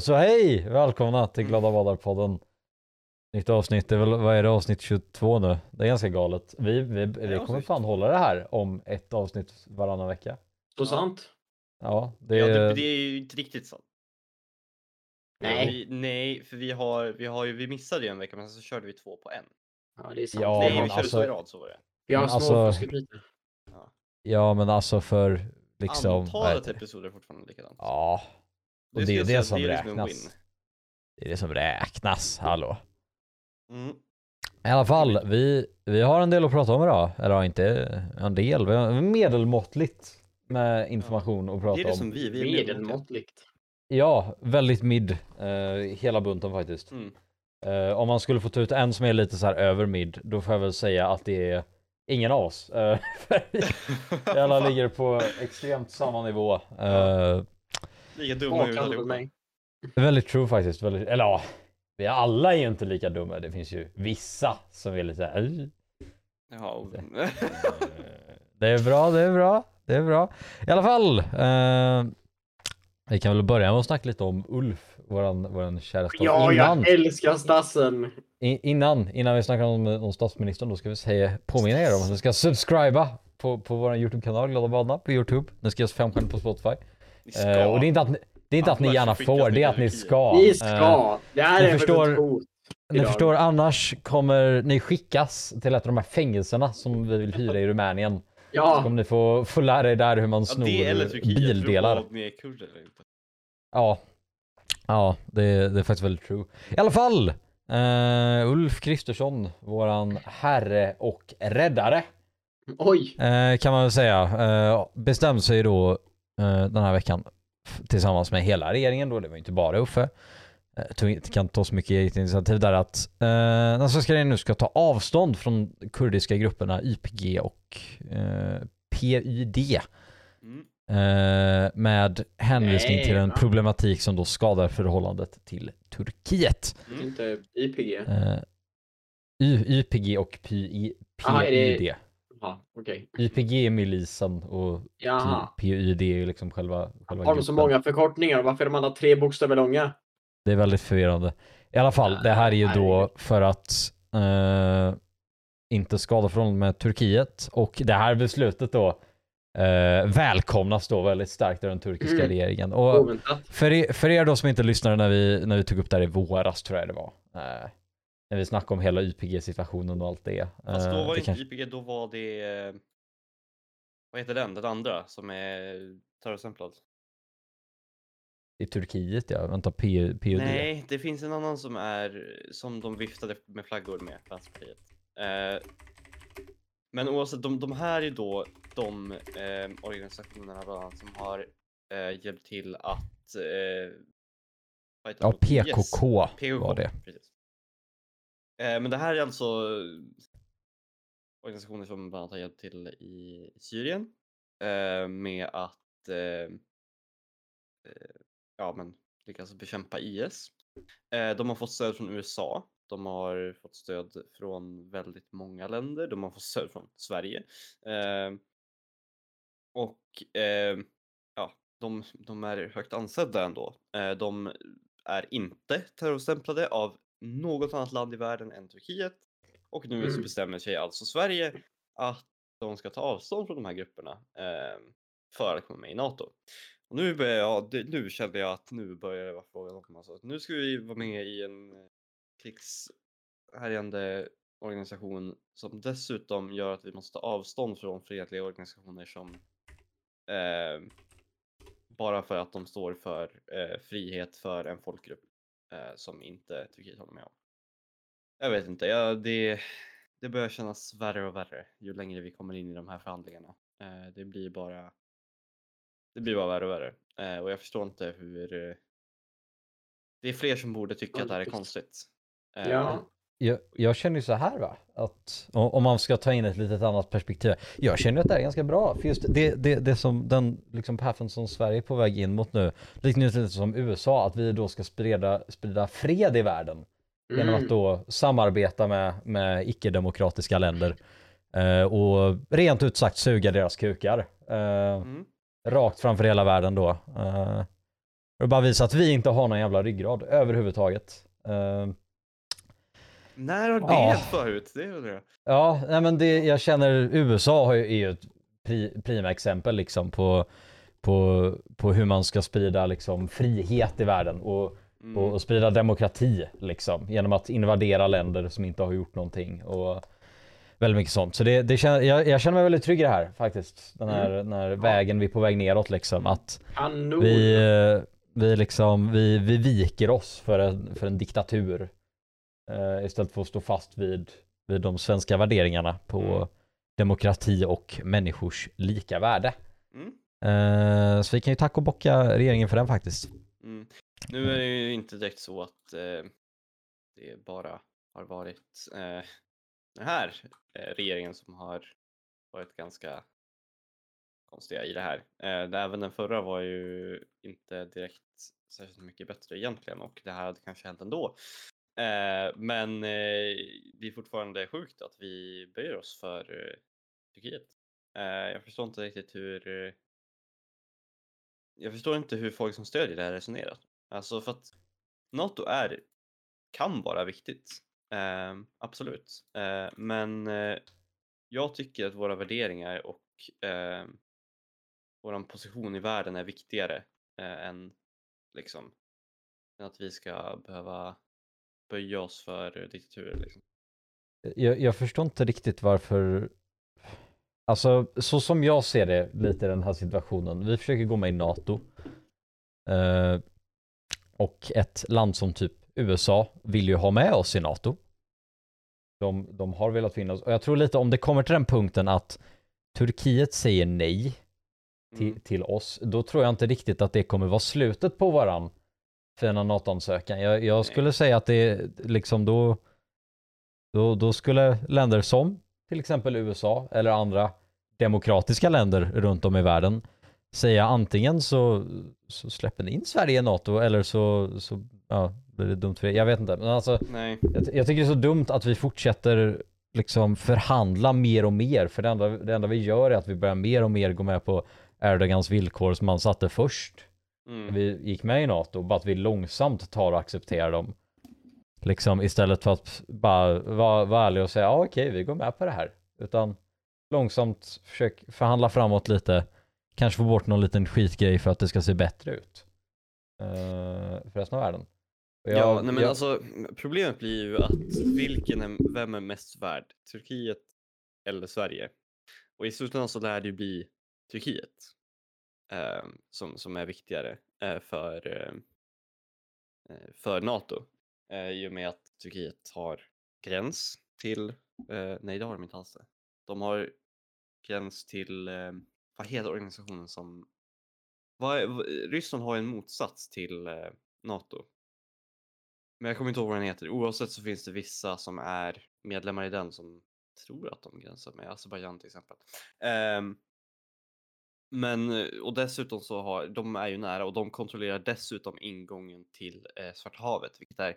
Så hej! Välkomna till Glada Vadar-podden. Nytt avsnitt, det är väl, vad är det, avsnitt 22 nu? Det är ganska galet. Vi, vi, vi kommer fan hålla det här om ett avsnitt varannan vecka. Så sant. Ja, det Ja, är... det, det är ju inte riktigt sant. Nej. Vi, nej, för vi har, vi har ju, vi missade ju en vecka men så körde vi två på en. Ja, det är sant. Ja, nej, vi körde alltså- två i rad, så var det. Vi har alltså- lite. Ja men alltså för liksom... Antalet episoder är fortfarande likadant. Ja, och det, skulle är det som är liksom räknas. Det är det som räknas, hallå. Mm. I alla fall, vi, vi har en del att prata om idag. Eller inte en del, vi har medelmåttligt med information att Det prata är det om. som vi, vi är. Medelmåttligt. Ja, väldigt mid. eh, hela bunten faktiskt. Mm. Eh, om man skulle få ta ut en som är lite så här över mid, då får jag väl säga att det är ingen av oss. Eh, vi alla ligger på extremt samma nivå. Eh, Lika dumma för allihopa. mig. väldigt true faktiskt. Väldigt, eller ja, vi alla är ju inte lika dumma. Det finns ju vissa som är lite så här, "Ej." Jaha, och- Eh, Det är bra, det är bra, det är bra. I alla fall. Eh, vi kan väl börja med att snacka lite om Ulf, våran, våran kära stats- Ja, innan, jag älskar stassen. innan, innan vi snackar om, om statsministern, då ska vi säga, påminna er om att ni ska subscriba på, på vår YouTube-kanal Glada Badna på YouTube. Ni ska ge oss fem stjärnor på Spotify. Ni. Eh, och det är inte att ni, det är inte att ni gärna får, ni det är att ni ska. Vi Eh, ska. Det här ni är förstår- ett hot. Ni förstår, annars kommer ni skickas till ett av de här fängelserna som vi vill hyra i Rumänien. Så Ja, kommer ni få, få lära er där hur man Ja, snor det eller Turkiet. bildelar. Om ni är kurder eller inte. Ja. Ja, det, det är faktiskt väldigt true. I alla fall! eh, Ulf Kristersson, våran herre och räddare, oj. eh, kan man väl säga, uh, bestämde sig då eh, den här veckan tillsammans med hela regeringen då, det var ju inte bara Uffe, tog, inte- kan ta så mycket eget initiativ där att uh, den svenska regeringen nu ska ta avstånd från kurdiska grupperna YPG och eh, PYD. Mm. Eh, med hänvisning Nej, till en problematik som då skadar förhållandet till Turkiet. Mm. Inte IPG. Eh, YPG och PY, Aha, är det- Okej. YPG är milisen och Jaha. PYD är ju liksom själva, själva Har de så gruppen. många förkortningar? Varför är de alla tre bokstäver långa? Det är väldigt förvirrande. I alla fall, det här är ju då för att eh, inte skada förhållandet med Turkiet och det här beslutet då eh, välkomnas då väldigt starkt av den turkiska Mm. regeringen. Och. För er, för er då som inte lyssnade när vi, när vi tog upp det här i våras tror jag det var. Eh, när vi snackade om hela YPG-situationen och allt det. Fast då Eh, var det inte kanske, IPG, då var det... eh, Vad heter den? Den andra som är terrorstämplad? I Turkiet ja, vänta P, PUD. Nej, det finns en annan som är som de viftade med flaggor med, Vänsterpartiet. Eh, men oavsett, de, de här är då de eh, organisationerna bland annat som har eh, hjälpt till att... Eh, Ja. PKK, PKK var det. Precis. Eh, men det här är alltså organisationer som bland annat har hjälpt till i Syrien eh, med att eh, ja, men, lyckas bekämpa IS. De har fått stöd från USA. De har fått stöd från väldigt många länder. De har fått stöd från Sverige. Och ja, de, de är högt ansedda ändå. De är inte terrorstämplade av något annat land i världen än Turkiet. Och nu så Mm. bestämmer sig alltså Sverige att de ska ta avstånd från de här grupperna eh, för att komma med i NATO. Och nu, börjar jag, nu kände jag att nu börjar det vara frågan om alltså, nu ska vi vara med i en eh, krigshärjande organisation som dessutom gör att vi måste ta avstånd från fredliga organisationer som eh, bara för att de står för eh, frihet för en folkgrupp som inte Turkiet håller med om. Jag vet inte, jag, det, det börjar kännas värre och värre ju längre vi kommer in i de här förhandlingarna. Eh, det blir bara det blir bara värre och värre. Eh, och jag förstår inte hur eh, det är fler som borde tycka att det här är Konstigt. Eh, Ja. Jag, jag känner ju så här va, att om man ska ta in ett litet annat perspektiv. Jag känner att det är ganska bra, för just det, det, det som den liksom pathen som Sverige är på väg in mot nu, liknar lite som USA, att vi då ska sprida, sprida fred i världen. Genom Mm. att då samarbeta med, med icke-demokratiska länder. Eh, och rent ut sagt suga deras kukar. Eh, Mm. Rakt framför hela världen då. Eh, Och bara visa att vi inte har någon jävla ryggrad överhuvudtaget. Eh, När har det Ja. hänt förut? Det undrar jag. Ja, nej men det, jag känner USA har ju, är ju ett pri, prima exempel liksom på, på, på hur man ska sprida liksom frihet i världen och, Mm. och, och sprida demokrati liksom genom att invadera länder som inte har gjort någonting och väldigt mycket sånt. Så det, det känner, jag, jag känner mig väldigt trygg i det här faktiskt. Den här, den här vägen vi är på väg neråt liksom. Att Kanon! vi, eh, vi liksom, vi, vi viker oss för en, för en diktatur. Eh, istället för att stå fast vid, vid de svenska värderingarna på Mm. demokrati och människors lika värde. Mm. Eh, så vi kan ju tacka och bocka regeringen för den faktiskt. Mm. Nu är det ju inte direkt så att eh, det bara har varit eh, den här eh, regeringen som har varit ganska konstiga i det här. Eh, även den förra var ju inte direkt särskilt mycket bättre egentligen och det här hade kanske hänt ändå. Eh, men eh, det är fortfarande sjukt att vi böjer oss för eh, Turkiet. Eh, jag förstår inte riktigt hur eh, jag förstår inte hur folk som stödjer det här resonerar. Alltså för att NATO är, kan vara viktigt. Eh, absolut. Eh, men eh, jag tycker att våra värderingar och eh, vår position i världen är viktigare eh, än liksom än att vi ska behöva böja oss för diktaturer. Liksom. Jag, jag förstår inte riktigt varför Alltså så som jag ser det lite den här situationen. Vi försöker gå med i NATO. Eh, och ett land som typ USA vill ju ha med oss i NATO. De, de har velat finnas. Och jag tror lite om det kommer till den punkten att Turkiet säger nej till, mm. till oss, då tror jag inte riktigt att det kommer vara slutet på varann. 418-sökan. Jag, jag skulle säga att det liksom då, då, då skulle länder som till exempel USA eller andra demokratiska länder runt om i världen säga antingen så, så släpper ni in Sverige i NATO eller så, så ja, blir det dumt för er. Jag vet inte. Men alltså, Nej. Jag, jag, tycker det är så dumt att vi fortsätter liksom förhandla mer och mer för det enda, det enda vi gör är att vi börjar mer och mer gå med på Erdogans villkor som han satte först. Mm. Vi gick med i NATO, bara att vi långsamt tar och accepterar dem. Liksom istället för att bara vara, vara ärlig och säga ja okej vi går med på det här. Utan långsamt försök förhandla framåt lite. Kanske få bort någon liten skitgrej för att det ska se bättre ut. Uh, för resten av världen. Jag- ja, nej men jag- alltså problemet blir ju att vilken är, vem är mest värd? Turkiet eller Sverige? Och i slutändan så lär det ju bli Turkiet Eh, som, som är viktigare eh, för, eh, för NATO. Eh, I och med att Turkiet har gräns till, eh, nej det har de inte alls det. De har gräns till, eh, vad heter organisationen som, vad, är- vad, Ryssland har en motsats till eh, NATO. Men jag kommer inte ihåg vad den heter. Oavsett så finns det vissa som är medlemmar i den som tror att de gränsar med Azerbajdzjan till exempel. Um, men eh, och dessutom så har de är ju nära och de kontrollerar dessutom ingången till eh, Svarta havet, vilket är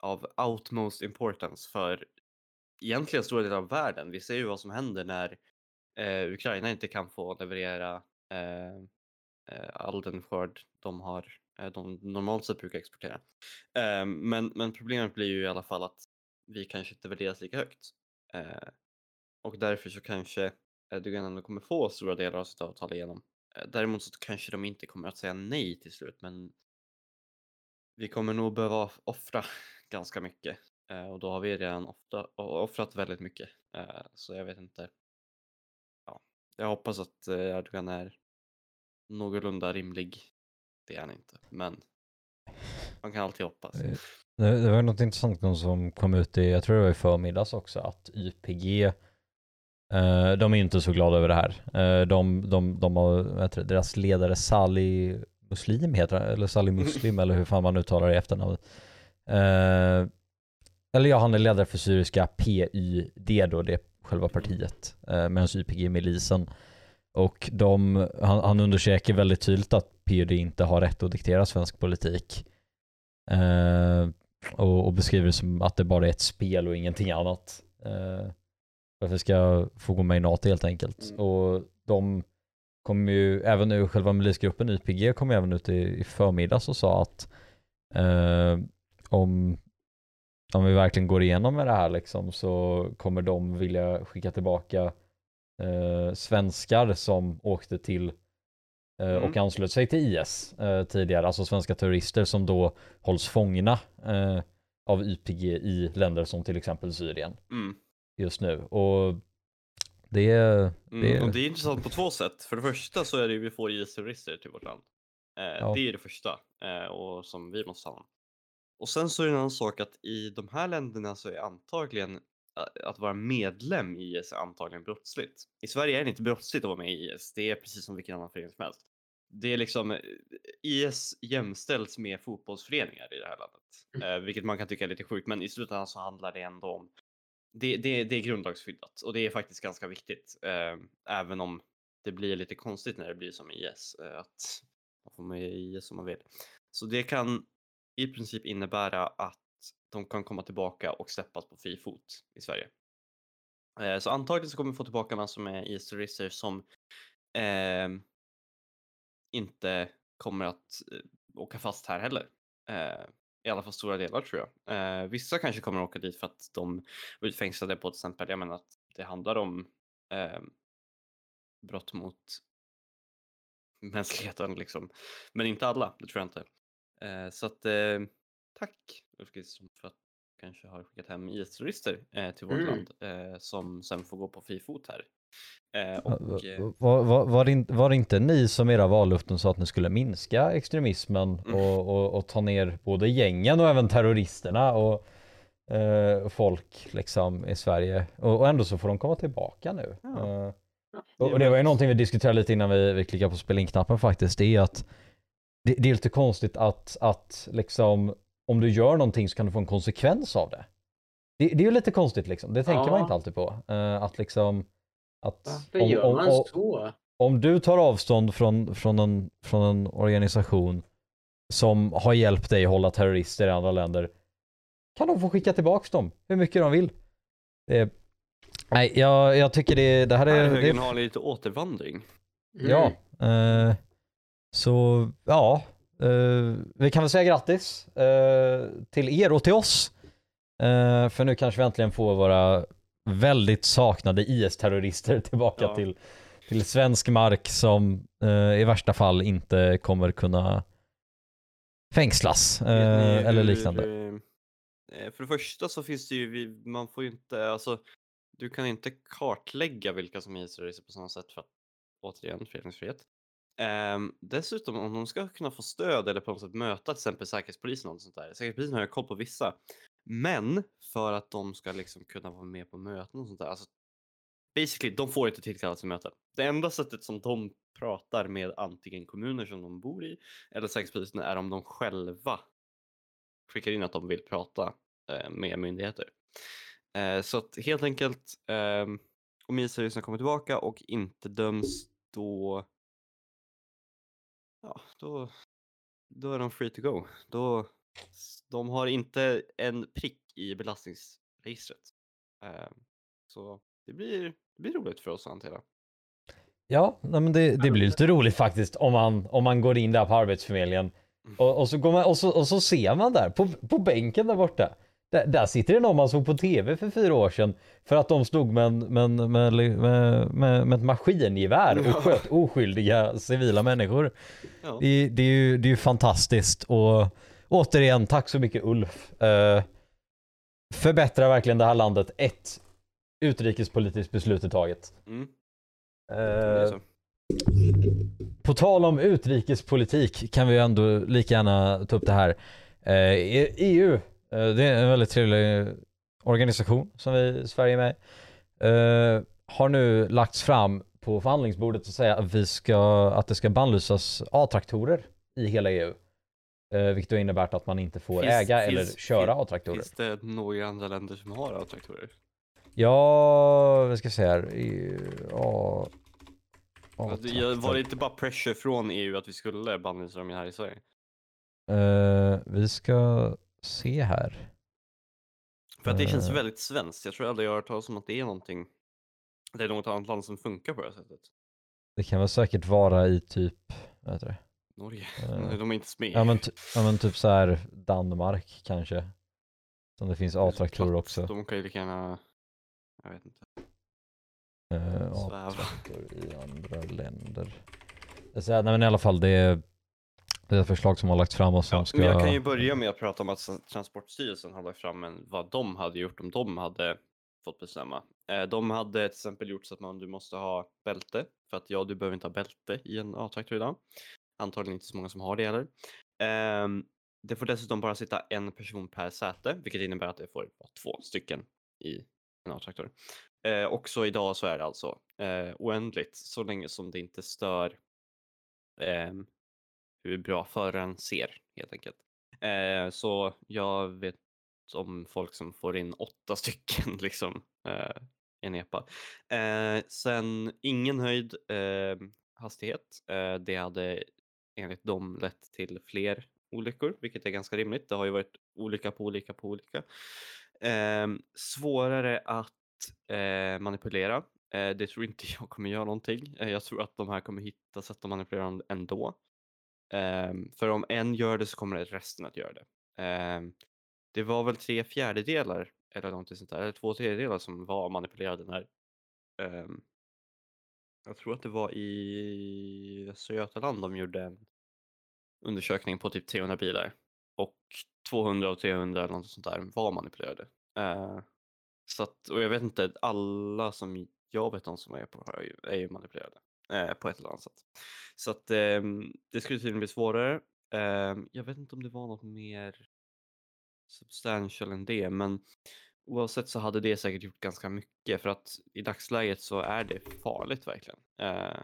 av “outmost importance för egentligen stora delar av världen. Vi ser ju vad som händer när eh, Ukraina inte kan få leverera eh, eh all den skörd de har eh, de normalt sett brukar exportera. Men, men problemet blir ju i alla fall att vi kanske inte värderas lika högt. Och därför så kanske Eh, Erdogan ändå kommer få stora delar av sitt avtal igenom. Eh, däremot så kanske de inte kommer att säga nej till slut men vi kommer nog behöva offra ganska mycket eh, och då har vi redan ofta, offrat väldigt mycket. Så jag vet inte. Ja, jag hoppas att Erdogan är någorlunda rimlig. Det är han inte, men man kan alltid hoppas. Det, det var något intressant som kom ut i, jag tror det var i förmiddags också, att YPG, eh, de är inte så glada över det här. Eh, de, de, de har, det, deras ledare Salih Muslim heter eller Salih Muslim eller hur fan man uttalar det i efternamnet. Eh, eller ja, han är ledare för syriska PYD då, det är själva partiet, eh, medan YPG är milisen. Och de, han, han undersöker väldigt tydligt att PYD inte har rätt att diktera svensk politik. Och, och beskriver det som att det bara är ett spel och ingenting annat. Eh, för att vi ska få gå med i NATO helt enkelt. Mm. Och de, kom ju även nu själva milisgruppen YPG kom även ut i, i förmiddags och sa att eh, om, om vi verkligen går igenom med det här liksom så kommer de vilja skicka tillbaka eh, svenskar som åkte till eh, och Mm. anslöt sig till IS eh, tidigare, alltså svenska terrorister som då hålls fångna eh, av YPG i länder som till exempel Syrien Mm. Just nu. Och det, Mm, det, och det är intressant på två sätt. För det första så är det ju vi får IS-terrorister till vårt land. Eh, Ja. Det är det första eh, och som vi måste ta hand. Och sen så är det en annan sak att i de här länderna så är antagligen eh, att vara medlem i IS är antagligen brottsligt. I Sverige är det inte brottsligt att vara med i IS. Det är precis som vilken annan förening som helst. Det är liksom eh, IS jämställs med fotbollsföreningar i det här landet, eh, vilket man kan tycka är lite sjukt, men i slutändan så handlar det ändå om det, det, det är grundlagsskyddat och det är faktiskt ganska viktigt. Eh, även om det blir lite konstigt när det blir som IS. Eh, att man får med IS som man vill. Så det kan i princip innebära att de kan komma tillbaka och släppas på fri fot i Sverige. Eh, så antagligen så kommer vi få tillbaka massor med IS-terrorister som eh, inte kommer att eh, åka fast här heller. Eh, i alla fall stora delar tror jag. Eh, vissa kanske kommer att åka dit för att de var utfängslade på till exempel, jag menar att det handlar om eh, brott mot mänskligheten liksom. Men inte alla, det tror jag inte. Eh, så att eh, tack Ulf Kristersson för att du kanske har skickat hem IS-terrorister eh, till vårt Mm. land eh, som sen får gå på fri fot här. Och, var, var, var, det in, var det inte ni som era vallöften sa att ni skulle minska extremismen Mm. och, och, och ta ner både gängen och även terroristerna och eh, folk liksom i Sverige och, ändå så får de komma tillbaka nu. Ja. Eh, och, det var ju någonting vi diskuterade lite innan vi, vi klickade på spela in-knappen faktiskt. Det är att det, det är lite konstigt att, att liksom om du gör någonting så kan du få en konsekvens av det. Det, det är ju lite konstigt liksom. Det tänker man Ja. inte alltid på. Eh, att liksom att Varför om, gör om, man om, så? om du tar avstånd från, från, en, från en organisation som har hjälpt dig hålla terrorister i andra länder kan de få skicka tillbaks dem hur mycket de vill. Det, nej, jag, jag tycker det, det här är... högen Det, har lite återvandring. ja. Eh, så ja, eh, vi kan väl säga grattis eh, till er och till oss. Eh, för nu kanske vi äntligen får våra väldigt saknade IS-terrorister tillbaka Ja. till, till svensk mark som eh, i värsta fall inte kommer kunna fängslas eh, eller hur, liknande. eh, För det första så finns det ju, man får ju inte, alltså du kan inte kartlägga vilka som är terrorister på samma sätt för att återigen föreningsfrihet. Um, dessutom om de ska kunna få stöd eller på något sätt möta till exempel säkerhetspolisen och sånt där. Säkerhetspolisen har ju koll på vissa. Men för att de ska liksom kunna vara med på möten och sånt där. Alltså, basically, de får inte tillkallas till möten. Det enda sättet som de pratar med antingen kommuner som de bor i eller säkerhetspolisen är om de själva skickar in att de vill prata eh, med myndigheter. Eh, så att helt enkelt eh, om IS-terroristerna kommer tillbaka och inte döms då ja, då, då är de free to go. Då, de har inte en prick i belastningsregistret. Ehm, så det blir, det blir roligt för oss att hantera. Ja, nej, men det, det blir lite roligt faktiskt om man, om man går in där på Arbetsförmedlingen och, och, så, går man, och, så, och så ser man där på, på bänken där borta. Där, där sitter det någon man såg på tv för fyra år sedan för att de stod med, en, med, med, med, med, med ett maskingevär och Ja. sköt oskyldiga civila människor. Ja. Det, det, är ju, det är ju fantastiskt och återigen tack så mycket Ulf. Eh, förbättrar verkligen det här landet ett utrikespolitiskt beslut i taget. Mm, så. på tal om utrikespolitik kan vi ändå lika gärna ta upp det här. Eh, EU, eh, det är en väldigt trevlig organisation som vi i Sverige är med eh, har nu lagts fram på förhandlingsbordet att säga att, vi ska, att det ska bannlysas A-traktorer i hela EU. Eh, vilket då innebär att man inte får Finns- äga finns- eller köra A-traktorer. Finns det några andra länder som har A-traktorer? Ja, vi ska se här. I- Ja, jag- Var det inte bara pressure från EU att vi skulle bannlysa dem här i Sverige? Eh, vi ska se här. För att det känns Eh. väldigt svenskt. Jag tror aldrig jag har hört talas om att det är någonting. Det är något annat land som funkar på det här sättet. det kan väl säkert vara i typ, vad heter det? Norge. Eh, De är inte med. Ja men, ja, men typ så här Danmark kanske. Som det finns A-traktorer också. De kan ju lika gärna, jag vet inte. Eh, Sväva. A-traktor i andra länder. Så nej men i alla fall det är, det är ett förslag som har lagts fram och som Ja, ska... men jag kan ju börja med att prata om att Transportstyrelsen har lagt fram en, vad de hade gjort om de hade fått bestämma. Eh, de hade till exempel gjort så att man, du måste ha bälte, för att ja, du behöver inte ha bälte i en A-traktor idag. Antagligen inte så många som har det heller. Um, det får dessutom bara sitta en person per säte, vilket innebär att det får vara två stycken i en A-traktor. Eh, också idag så är det alltså eh, oändligt så länge som det inte stör ehm, hur bra föraren ser helt enkelt. Eh, så jag vet om folk som får in åtta stycken liksom eh, i en epa. Eh, sen ingen höjd ehm, hastighet. Eh, det hade enligt dem lett till fler olyckor, vilket är ganska rimligt. Det har ju varit olika på olika på olika. Eh, svårare att eh, manipulera. Eh, det tror inte jag kommer göra någonting. Eh, jag tror att de här kommer hitta sätt att manipulera dem ändå. Ehm, för om en gör det så kommer resten att göra det. Ehm, det var väl tre fjärdedelar eller någonting sånt där, eller två tredjedelar som var manipulerade när ehm, jag tror att det var i Västra Götaland de gjorde en undersökning på typ 300 bilar och 200 av 300 eller något sånt där var manipulerade. Eh, så att, och jag vet inte, alla som jag vet om som är på är ju, är ju manipulerade eh, på ett eller annat sätt. Så att ehm, det skulle tydligen bli svårare. Ehm, jag vet inte om det var något mer substantial än det, men oavsett så hade det säkert gjort ganska mycket för att i dagsläget så är det farligt verkligen. Eh,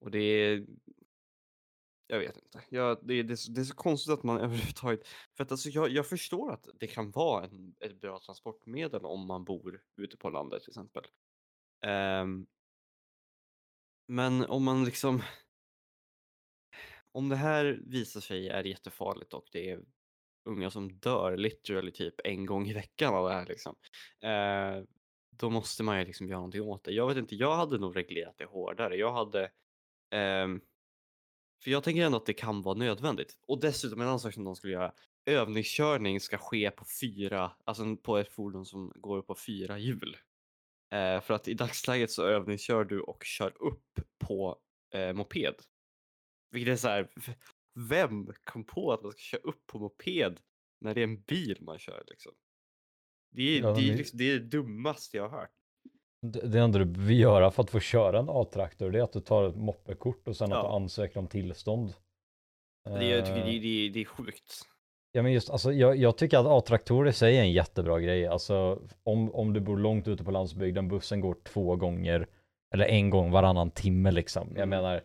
och det är jag vet inte. Jag, det, är- det, så- det är så konstigt att man överhuvudtaget... För att alltså jag, jag förstår att det kan vara en, ett bra transportmedel om man bor ute på landet till exempel. Eh, men om man liksom... Om det här visar sig är jättefarligt och det är unga som dör literally typ en gång i veckan av det här liksom. Eh, då måste man ju liksom göra någonting åt det. Jag vet inte, jag hade nog reglerat det hårdare. Jag hade... eh, för jag tänker ändå att det kan vara nödvändigt. Och dessutom en annan sak som de skulle göra. Övningskörning ska ske på fyra, alltså på ett fordon som går på fyra hjul. Eh, för att i dagsläget så övningskör du och kör upp på eh, moped. Vilket är så här, vem kom på att man ska köra upp på moped när det är en bil man kör liksom? Det är, Ja, det är, liksom, det, är det dummaste jag har hört. Det det enda du behöver göra för att få köra en A-traktor det är att du tar ett moppekort och sen att Ja. du ansöker om tillstånd. Det, jag tycker Eh, det, det, det är sjukt. Ja men just alltså jag, jag tycker att A-traktorer i sig är en jättebra grej. Alltså om, om du bor långt ute på landsbygden, bussen går två gånger eller en gång varannan timme liksom. Jag Mm. menar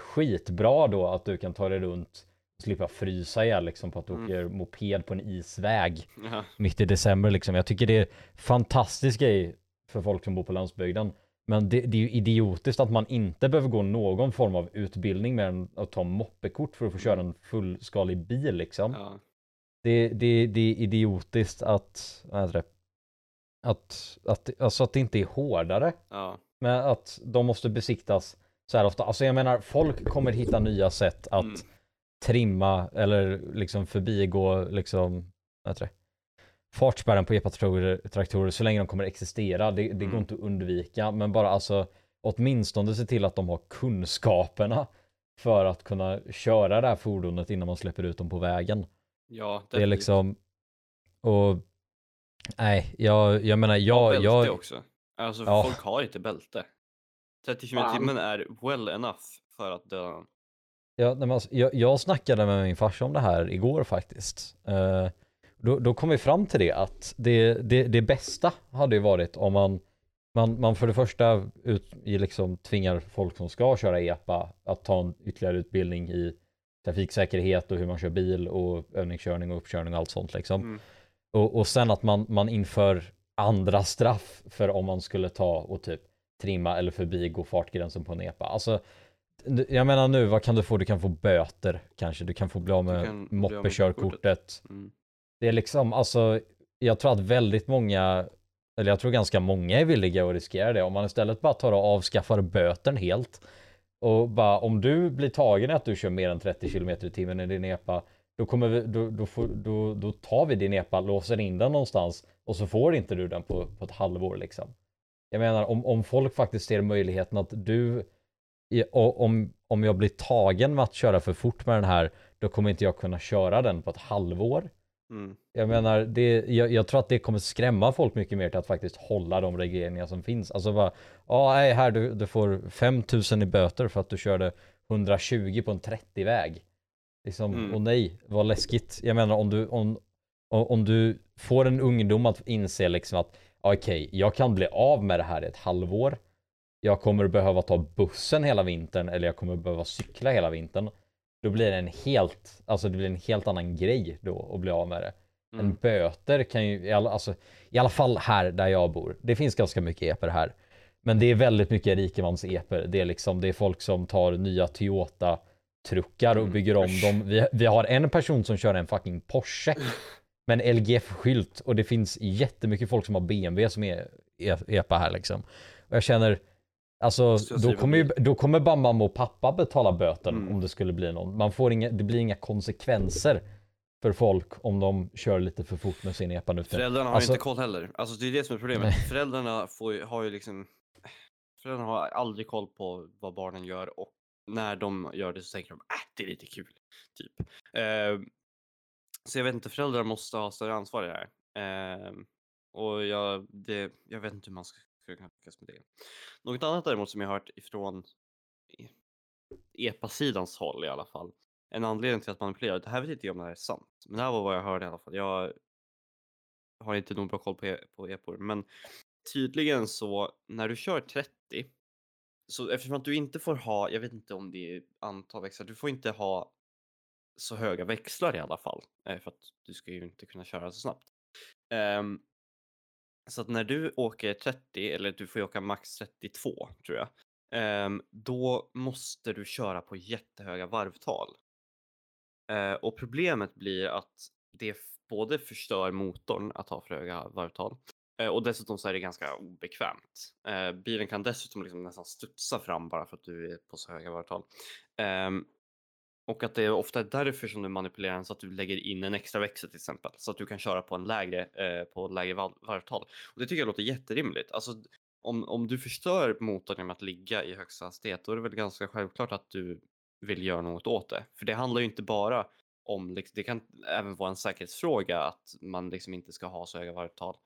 skitbra då att du kan ta dig runt och slippa frysa ihjäl liksom på att du Mm. åker moped på en isväg Ja. mitt i december liksom. Jag tycker det är fantastisk grej för folk som bor på landsbygden. Men det, det är ju idiotiskt att man inte behöver gå någon form av utbildning mer än att ta moppekort för att få köra en fullskalig bil liksom. Ja. Det, det, det är idiotiskt att, vad heter det? Att, att, alltså att det inte är hårdare. Ja. Men att de måste besiktas så här ofta. Alltså jag menar, folk kommer hitta nya sätt att Mm. trimma eller liksom förbigå liksom, vad heter det? Fartspärren på epa-traktorer traktorer, så länge de kommer existera. Det, det går Mm. inte att undvika. Men bara alltså åtminstone se till att de har kunskaperna för att kunna köra det här fordonet innan man släpper ut dem på vägen. Ja, Det är definitivt. liksom och nej, jag, jag menar Ja, jag, bälte jag, också. Alltså Ja. folk har inte bälte. 30 km i timmen är well enough för att döda någon. Ja, men alltså, jag, jag snackade med min farsa om det här igår faktiskt. Eh, då, då kom vi fram till det att det, det, det bästa hade ju varit om man, man, man för det första ut, liksom tvingar folk som ska köra EPA att ta en ytterligare utbildning i trafiksäkerhet och hur man kör bil och övningskörning och uppkörning och allt sånt liksom. Mm. Och, och sen att man, man inför andra straff för om man skulle ta och typ trimma eller förbigå fartgränsen på en EPA. Alltså, jag menar nu, vad kan du få? Du kan få böter kanske. Du kan få bli av Du med kan bli av med moppekörkortet. Mm. Det är liksom, alltså, jag tror att väldigt många eller jag tror ganska många är villiga att riskera det. Om man istället bara tar och avskaffar böten helt. Och bara om du blir tagen att du kör mer än 30 km i timmen i din epa. Då, kommer vi, då, då, får, då, då tar vi din epa, låser in den någonstans och så får inte du den på, på ett halvår liksom. Jag menar om, om folk faktiskt ser möjligheten att du, i- och om, om jag blir tagen med att köra för fort med den här, då kommer inte jag kunna köra den på ett halvår. Mm. Jag menar, det, jag, jag tror att det kommer skrämma folk mycket mer till att faktiskt hålla de regleringar som finns. Alltså bara, ja nej här du, du får 5000 i böter för att du körde 120 på en 30-väg. Liksom, Mm. och nej, vad läskigt. Jag menar om du, om om du får en ungdom att inse liksom att okej, jag kan bli av med det här i ett halvår. Jag kommer behöva ta bussen hela vintern eller jag kommer behöva cykla hela vintern. Då blir det en helt, alltså det blir en helt annan grej då att bli av med det. En Mm. böter kan ju, alltså, i alla fall här där jag bor. Det finns ganska mycket eper här. Men det är väldigt mycket rikemans-eper. Det är liksom, det är folk som tar nya Toyota-truckar och Mm, bygger om dem. Vi, vi har en person som kör en fucking Porsche med en LGF-skylt och det finns jättemycket folk som har BMW som är e- epa här liksom. Och jag känner, alltså då kommer, ju, då kommer bara mamma och pappa betala böten Mm. om det skulle bli någon. Man får inga, det blir inga konsekvenser för folk om de kör lite för fort med sin epa nu. Föräldrarna har Alltså- inte koll heller. Alltså det är det som är problemet. Nej. Föräldrarna får har ju liksom... Föräldrarna har aldrig koll på vad barnen gör och när de gör det så tänker de att äh, det är lite kul. Typ. Eh, så jag vet inte, föräldrar måste ha större ansvar i det här. Eh, och jag, det, jag vet inte hur man ska ska kunna lyckas med det. Något annat däremot som jag hört ifrån EPA-sidans håll i alla fall. En anledning till att manipulera, det här vet inte jag om det här är sant, men det här var vad jag hörde i alla fall. Jag har inte nog bra koll på, e- på epor, men tydligen så när du kör 30 så eftersom att du inte får ha, jag vet inte om det är antal växlar, du får inte ha så höga växlar i alla fall eh, för att du ska ju inte kunna köra så snabbt. Um, så att när du åker 30 eller du får ju åka max 32 tror jag. Um, då måste du köra på jättehöga varvtal. Uh, och problemet blir att det både förstör motorn att ha för höga varvtal uh, och dessutom så är det ganska obekvämt. Uh, bilen kan dessutom liksom nästan studsa fram bara för att du är på så höga varvtal. Um, och att det är ofta är därför som du manipulerar den så att du lägger in en extra växel till exempel. Så att du kan köra på en lägre, eh, på lägre varvtal. Och det tycker jag låter jätterimligt. Alltså, om, om du förstör motorn genom att ligga i högsta hastighet då är det väl ganska självklart att du vill göra något åt det. För det handlar ju inte bara om, liksom, det kan även vara en säkerhetsfråga att man liksom inte ska ha så höga varvtal.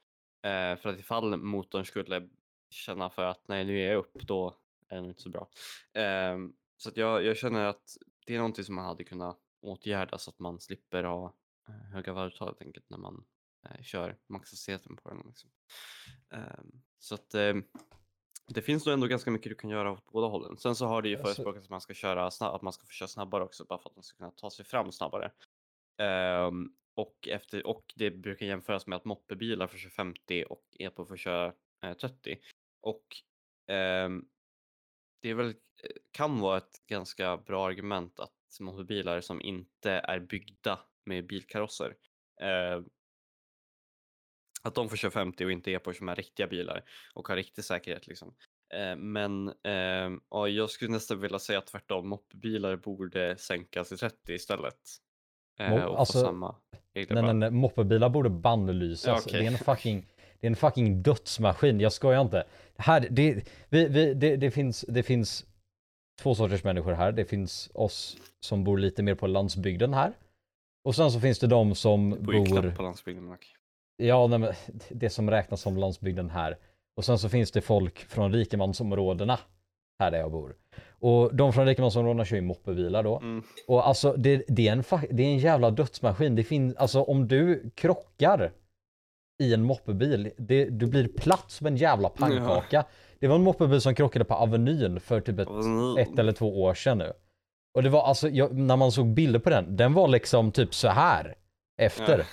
Eh, för att ifall motorn skulle känna för att nej nu är jag upp då är det inte så bra. Eh, så att jag, jag känner att det är någonting som man hade kunnat åtgärda så att man slipper ha eh, höga varvtal helt enkelt när man eh, kör maxhastigheten på den. Liksom. Ehm, så att ehm, det finns nog ändå ganska mycket du kan göra åt båda hållen. Sen så har det ju Alltså- förespråkats att man ska köra snabb, att man ska få köra snabbare också bara för att man ska kunna ta sig fram snabbare. Ehm, och, efter, och det brukar jämföras med att moppebilar får köra 50 och EPO får köra eh, 30. Och ehm, det väl, eh, kan vara ett ganska bra argument att moppebilar som inte är byggda med bilkarosser eh, att de får köra 50 och inte EPO som är riktiga bilar och har riktig säkerhet liksom. Eh, men eh, ja, jag skulle nästan vilja säga tvärtom, moppebilar borde sänkas till 30 istället. Eh, och alltså, samma Nej, nej, nej, moppebilar borde bannlysas. Ja, okej. Det är en fucking, det är en fucking dödsmaskin. Jag skojar inte. Här, det, vi, vi, det, det, finns, det finns två sorters människor här. Det finns oss som bor lite mer på landsbygden här. Och sen så finns det de som Det bor bor, på landsbygden. Mark. ja nej, men det som räknas som landsbygden här. Och sen så finns det folk från rikemansområdena här där jag bor. Och de från rikemansområdena kör ju moppebilar då. Mm. Och alltså det, det, är en, det är en jävla dödsmaskin. Det finns, alltså om du krockar i en moppebil, det, du blir platt som en jävla pannkaka. Det var en moppebil som krockade på Avenyn för typ ett, ett eller två år sedan nu. Och det var alltså, jag, när man såg bilder på den, den var liksom typ så här efter. Ja.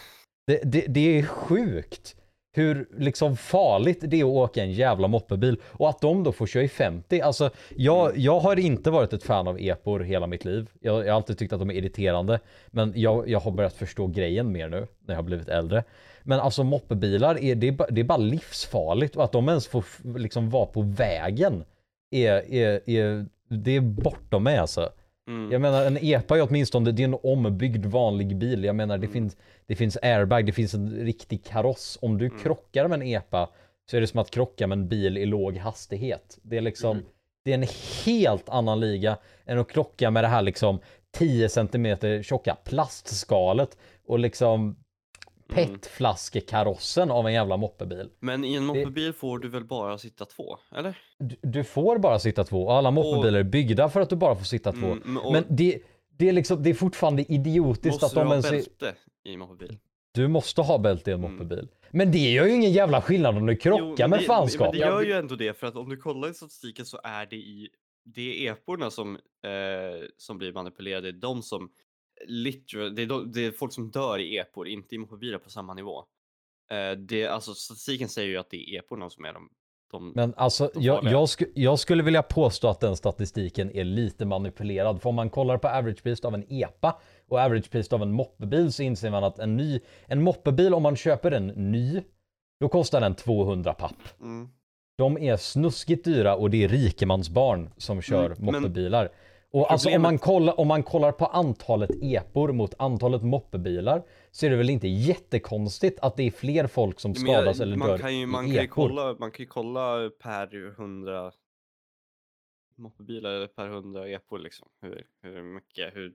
Det, det, det är sjukt hur liksom farligt det är att åka en jävla moppebil och att de då får köra i 50. Alltså jag, Mm. jag har inte varit ett fan av epor hela mitt liv. Jag, jag har alltid tyckt att de är irriterande. Men jag, jag har börjat förstå grejen mer nu när jag har blivit äldre. Men alltså moppebilar, är, det, det är bara livsfarligt och att de ens får liksom vara på vägen är, är, är, det är bortom mig alltså. Mm. Jag menar en epa är åtminstone, det är en ombyggd vanlig bil. Jag menar det, Mm. finns, det finns airbag, det finns en riktig kaross. Om du Mm. krockar med en epa så är det som att krocka med en bil i låg hastighet. Det är liksom, Mm. det är en helt annan liga än att krocka med det här liksom 10 cm tjocka plastskalet och liksom. Petflaskekarossen av en jävla moppebil. Men i en moppebil får du väl bara sitta två, eller? Du, du får bara sitta två och alla moppebilar är byggda för att du bara får sitta två. Mm, men- och Men det, det, är liksom, det är fortfarande idiotiskt måste att du de ha ens är... bälte i moppebil? Du måste ha bälte i en Mm. moppebil. Men det gör ju ingen jävla skillnad om du krockar Jo, med men det- Men det gör ju ändå det, för att om du kollar i statistiken så är det i det är eporna som, eh, som blir manipulerade, det de som literal, det är, de, det är folk som dör i epor, inte i moppebilar på samma nivå. Eh, det, alltså statistiken säger ju att det är eporna som är de, de Men alltså, jag, jag, sku, jag skulle vilja påstå att den statistiken är lite manipulerad. För om man kollar på average pris av en EPA och average pris av en moppebil så inser man att en ny, en moppebil om man köper en ny, då kostar den 200 papp. mm. De är snuskigt dyra och det är rikemansbarn som kör Mm, moppebilar. Och alltså om man, kollar, om man kollar på antalet epor mot antalet moppebilar så är det väl inte jättekonstigt att det är fler folk som Men jag- skadas eller man dör kan ju, man i kan ju epor. kolla, man kan ju kolla per hundra moppebilar eller per hundra epor liksom. Hur, hur mycket, hur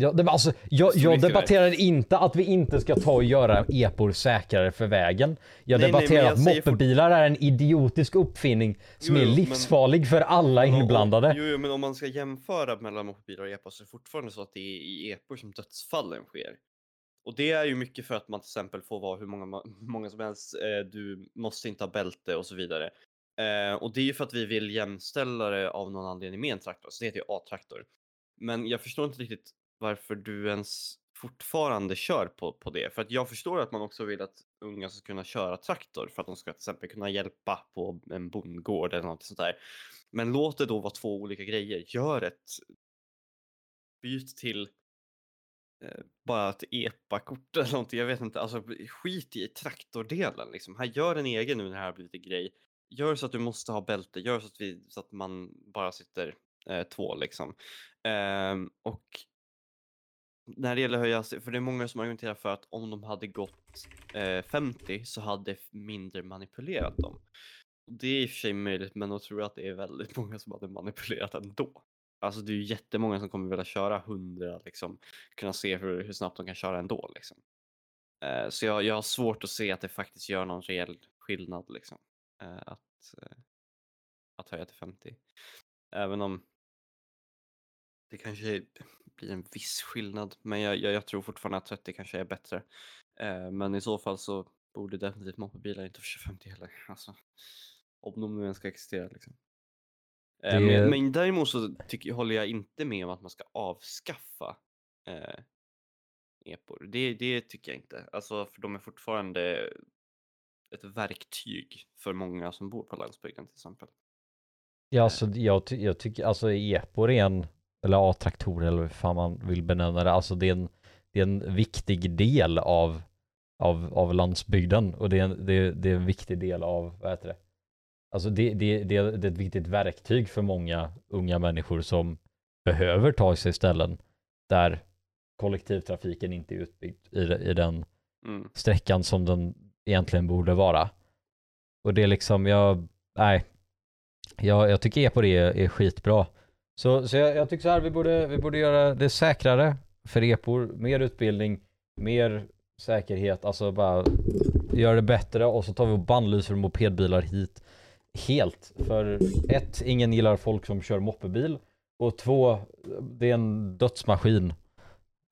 Ja, det, var alltså, jag, jag mycket debatterar inte att vi inte ska ta och göra epor säkrare för vägen. Jag Nej, nej, men debatterar jag att moppebilar är en idiotisk uppfinning som Jo, är jo, men- livsfarlig för alla inblandade. Jo, jo, men om man ska jämföra mellan moppebilar och epor så är det fortfarande så att det är i epor som dödsfallen sker. Och det är ju mycket för att man till exempel får vara hur många, många som helst, eh, du måste inte ha bälte och så vidare. Eh, och det är ju för att vi vill jämställa det av någon anledning med en traktor, så det heter ju A-traktor. Men jag förstår inte riktigt varför du ens fortfarande kör på, på det. För att jag förstår att man också vill att unga ska kunna köra traktor för att de ska till exempel kunna hjälpa på en bondgård eller något sånt där. Men låt det då vara två olika grejer. Gör ett byt till eh, bara ett EPA-kort eller någonting. Jag vet inte. Alltså skit i traktordelen liksom. Här gör en egen nu när det här har blivit en grej. Gör så att du måste ha bälte. Gör så att, vi, så att man bara sitter eh, två liksom. Eh, och när det gäller höja för det är många som argumenterar för att om de hade gått eh, 50 så hade mindre manipulerat dem. Och Det är i och för sig möjligt, men då tror jag att det är väldigt många som hade manipulerat ändå. Alltså det är ju jättemånga som kommer vilja köra 100, liksom, kunna se hur, hur snabbt de kan köra ändå. Liksom. Eh, så jag, jag har svårt att se att det faktiskt gör någon reell skillnad liksom, eh, att, eh, att höja till 50. Även om det kanske blir en viss skillnad, men jag, jag, jag tror fortfarande att 30 kanske är bättre. Eh, men i så fall så borde definitivt moppebilar inte få köra 50 heller. Alltså, om de nu ens ska existera liksom. Eh, Det- men, men däremot så tycker, håller jag inte med om att man ska avskaffa eh, epor. Det, det tycker jag inte. Alltså, för de är fortfarande ett verktyg för många som bor på landsbygden till exempel. Ja, alltså, jag, jag tycker alltså epor är en, eller A-traktor eller hur fan man vill benämna det, alltså det är en, det är en viktig del av, av, av landsbygden och det är, en, det, är, det är en viktig del av, vad heter det? Alltså det, det, det, är ett viktigt verktyg för många unga människor som behöver ta sig ställen där kollektivtrafiken inte är utbyggd i, i den Mm. sträckan som den egentligen borde vara. Och det är liksom, jag, nej. Jag, jag tycker epor är, är skitbra. Så, så jag, jag tycker så här, vi borde, vi borde göra det säkrare för repor, mer utbildning, mer säkerhet, alltså bara göra det bättre och så tar vi och bannlyser mopedbilar hit helt. För ett, ingen gillar folk som kör moppebil och två, det är en dödsmaskin.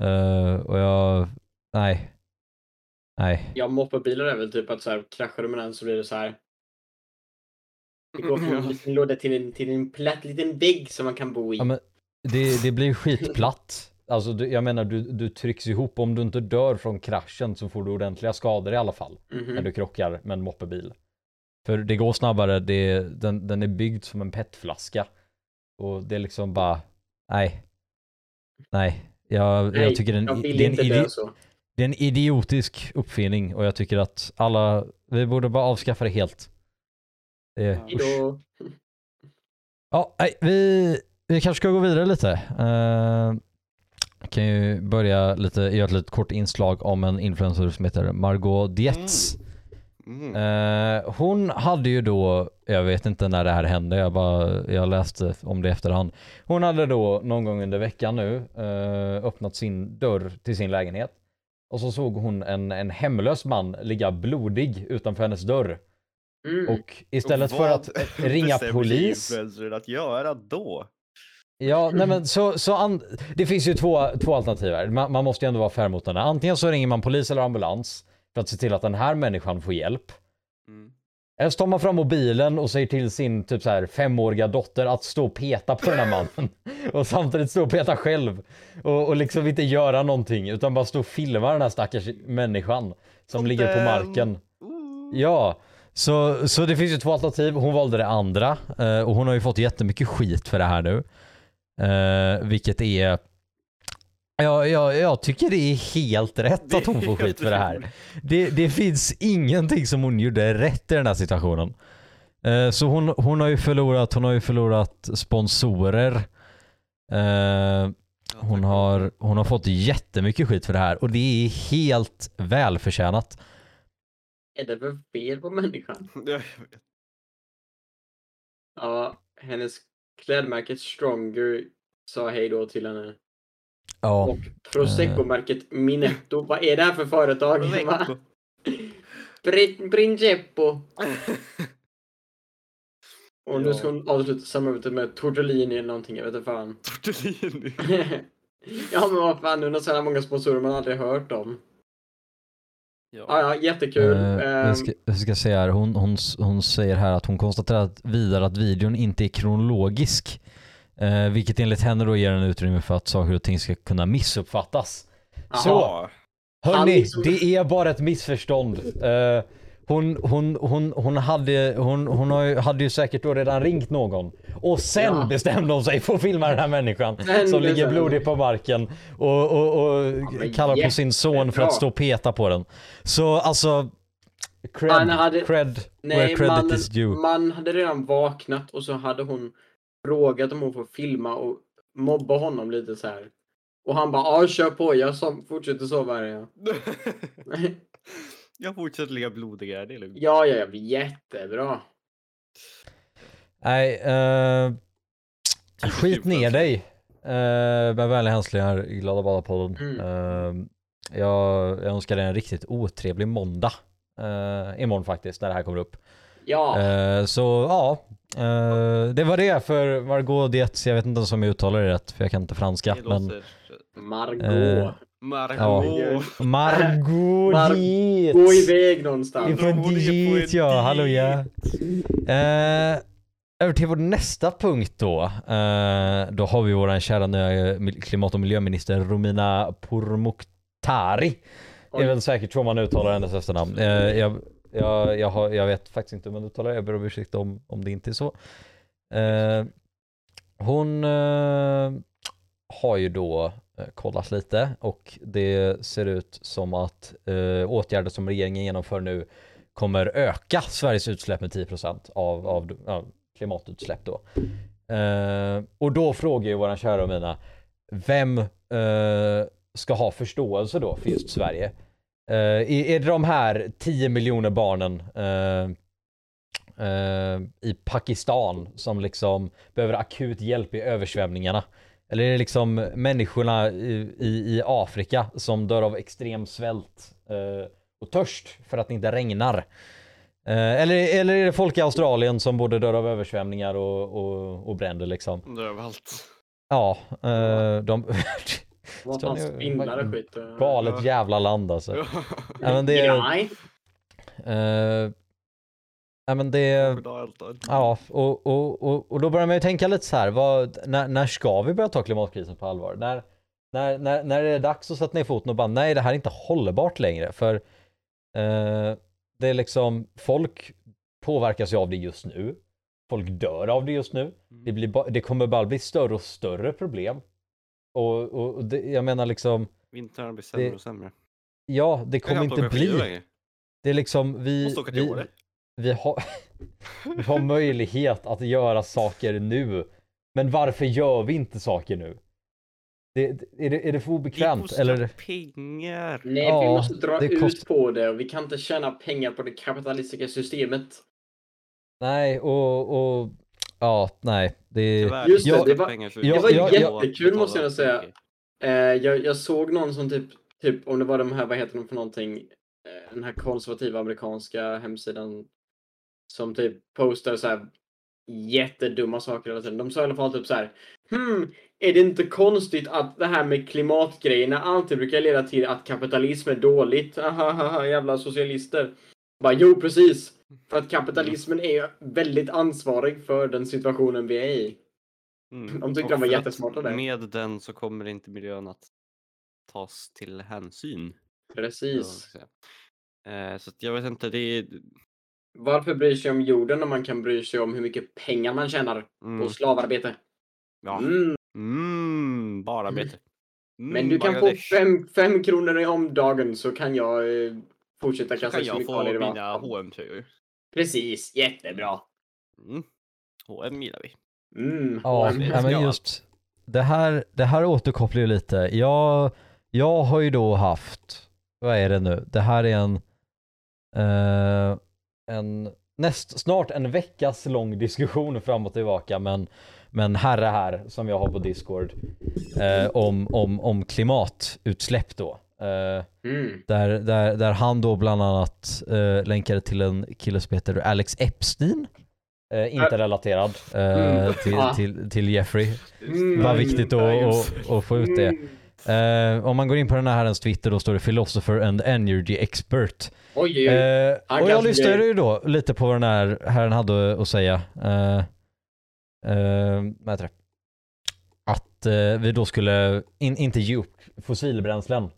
Uh, och jag, nej. Nej. Ja, moppebilar är väl typ att så här, kraschar du med den så blir det så här. Det går från en låda till en, till en platt liten vägg som man kan bo i. Ja, men det, det blir skitplatt. Alltså du, jag menar du, du trycks ihop. Om du inte dör från kraschen så får du ordentliga skador i alla fall. Mhm. När du krockar med en moppebil. För det går snabbare, det, den, den är byggd som en petflaska. Och det är liksom bara, nej. Nej. Jag, Nej, jag tycker det är en, jag vill det är en så. det är en idiotisk uppfinning och jag tycker att alla, vi borde bara avskaffa det helt. Det, Ja. usch. Hejdå. Ja, nej, vi, vi kanske ska gå vidare lite. Uh, kan ju börja lite, göra ett litet kort inslag om en influencer som heter Margot Dietz. Mm. Eh, hon hade ju då, jag vet inte när det här hände, jag bara, jag läste om det i efterhand. Hon hade då någon gång under veckan nu eh, öppnat sin dörr till sin lägenhet. Och så såg hon en, en hemlös man ligga blodig utanför hennes dörr. Mm. Och istället Och för vad att ringa polis. influencern att göra då? Ja, nej men så, så an, det finns ju två, två alternativ här. Man, man måste ju ändå vara fair mot henne. Antingen så ringer man polis eller ambulans för att se till att den här människan får hjälp. Mm. Eller så tar man fram mobilen och säger till sin typ så här femåriga dotter att stå och peta på den här mannen. Och samtidigt stå och peta själv. Och, och liksom inte göra någonting utan bara stå och filma den här stackars människan som Och ligger på den- marken. Ooh. Ja, så, så det finns ju två alternativ. Hon valde det andra eh, och hon har ju fått jättemycket skit för det här nu. Eh, vilket är... Ja, ja, jag tycker det är helt rätt att hon får skit för det här. Det, det finns ingenting som hon gjorde rätt i den här situationen. Eh, så hon, hon har ju förlorat, hon har ju förlorat sponsorer. Hon, har, hon har fått jättemycket skit för det här och det är helt välförtjänat. Är det för fel på människan? Ja, jag vet. Ja, hennes klädmärke Stronger sa hej då till henne. Ja. Och Prosecco-märket Minetto, vad är det här för företag? Va? Prosecco. Prin- Princippo. Och nu Ja. ska hon avsluta samarbetet med Tortellini eller någonting, jag vet inte fan. Tortellini. ja men vad fan, nu har så här många sponsorer man aldrig hört om. Ja, Ja. ja, jättekul. Eh, Ehm, jag, ska, jag ska säga här, hon, hon, hon säger här att hon konstaterar att vidare att videon inte är kronologisk. Eh, vilket enligt henne då ger en utrymme för att saker och ting ska kunna missuppfattas. Jaha. Så, Ja. hörni, liksom- det är bara ett missförstånd. Eh, hon, hon, hon, hon, hade, hon, hon har hade ju säkert då redan ringt någon. Och sen Ja. bestämde hon sig för att filma den här människan Sen som ligger blodig på marken. Och, och, och men kallar på sin son för att stå och peta på den. Så alltså, cred, Han hade- cred where Nej, credit man, is due. man hade redan vaknat och så hade hon frågat om hon får filma och mobba honom lite så här. Och han bara ja kör på, jag som, fortsätter sova här. Ja. Jag fortsätter ligga blodig här, det är lugnt. ja, ja, ja, jättebra. Nej, eh, skit ner dig. Eh, med vänliga hälsningar i Glada Bada-podden. Mm. Eh, jag, jag önskar dig en riktigt otrevlig måndag. Uh, imorgon faktiskt, när det här kommer upp. Ja, Eh, så ja, eh, det var det för Margot Dietz. Jag vet inte ens om jag uttalar det rätt, för jag kan inte franska. Det Men låter... Margot. eh, Margot. Mar-. Gå iväg någonstans. Ifrån Hon är på Diet, en ja. Hallå ja. Eh, över till vår nästa punkt då. Eh, då har vi våran kära nya klimat och miljöminister Romina Pourmokhtari. Det är väl säkert så man uttalar hennes efternamn. Eh, jag, jag, jag, har, jag vet faktiskt inte hur man uttalar det. Jag ber om ursäkt om, om det inte är så. Eh, hon eh, har ju då Eh, kollat lite och det ser ut som att eh, åtgärder som regeringen genomför nu kommer öka Sveriges utsläpp med 10% av, av ja, klimatutsläpp då. Eh, och då frågar ju våran kära och mina, vem eh, ska ha förståelse då för just Sverige? Eh, är, är det de här 10 miljoner barnen eh, eh, i Pakistan som liksom behöver akut hjälp i översvämningarna? Eller är det liksom människorna i, i, i Afrika som dör av extrem svält eh, och törst för att det inte regnar? Eh, eller, eller är det folk i Australien som både dör av översvämningar och, och, och bränder liksom? Det är överallt. Ja, eh, de... Vad fan spindlar och skit. och- Galet jävla land alltså. Ja. Ja, men det är... Nej. ja men det... Ja, och, och, och, och då börjar man ju tänka lite så här, vad, när, när ska vi börja ta klimatkrisen på allvar? När, När, när, när det är dags att sätta ner foten och bara nej det här är inte hållbart längre för eh, det är liksom folk påverkas ju av det just nu. Folk dör av det just nu. Det, blir det kommer bara bli större och större problem. Och, och, och det, jag menar liksom, Vintrarna blir sämre det- och sämre. ja det kommer inte bli. Det är liksom vi, Måste åka till vi, Åre. Vi, har, vi har möjlighet att göra saker nu. Men varför gör vi inte saker nu? Det, är, det, är det för Det obekvämt? kostar Eller? pengar. Nej, vi Ja, måste dra det ut kost- på det och vi kan inte tjäna pengar på det kapitalistiska systemet. Nej, och, och ja, nej. Det, Tyvärr, Just det, kostar det var- pengar så det vi var måste jättekul, betala måste jag säga. Eh, jag, jag såg någon som typ, typ, om det var de här, vad heter de för någonting, eh, den här konservativa amerikanska hemsidan som typ postar så här jättedumma saker hela tiden. De sa i alla fall typ så här, hmm, är det inte konstigt att det här med klimatgrejerna alltid brukar leda till att kapitalism är dåligt? Ahahaha, jävla socialister. Bara, jo, precis. För att kapitalismen är väldigt ansvarig för den situationen vi är i. Mm. De tyckte de var jättesmarta där. Med den så kommer inte miljön att tas till hänsyn. så Precis. säga. Eh, Så jag vet inte, det är... Varför bry sig om jorden när man kan bry sig om hur mycket pengar man tjänar Mm, på slavarbete? ja. Mm. Mm, bara bete. Men Mm, du kan få fem, fem kronor om dagen så kan jag eh, fortsätta Så kasta kan jag få kemikalier mina hm tröjor Precis, jättebra. Mm. H&M gillar vi. Mm. Ja, ja, men just det här, det här återkopplar ju lite. Jag, jag har ju då haft, vad är det nu? Det här är en, eh, en näst, snart en veckas lång diskussion fram och tillbaka men, men herre här som jag har på Discord eh, om, om, om klimatutsläpp då. Eh, Mm. där, där, där han då bland annat eh, länkade till en kille som heter Alex Epstein. Eh, inte relaterad eh, Mm. till, Ja. till, till Jeffrey. Mm. Vad viktigt att, att, att få ut det. Eh, om man går in på den här herrens Twitter då står det Philosopher and Energy Expert. Oj, oj, oj. Han och jag lyssnade ju då lite på vad den här herren hade att säga. Heter det? Att vi då skulle in, inte ge upp fossilbränslen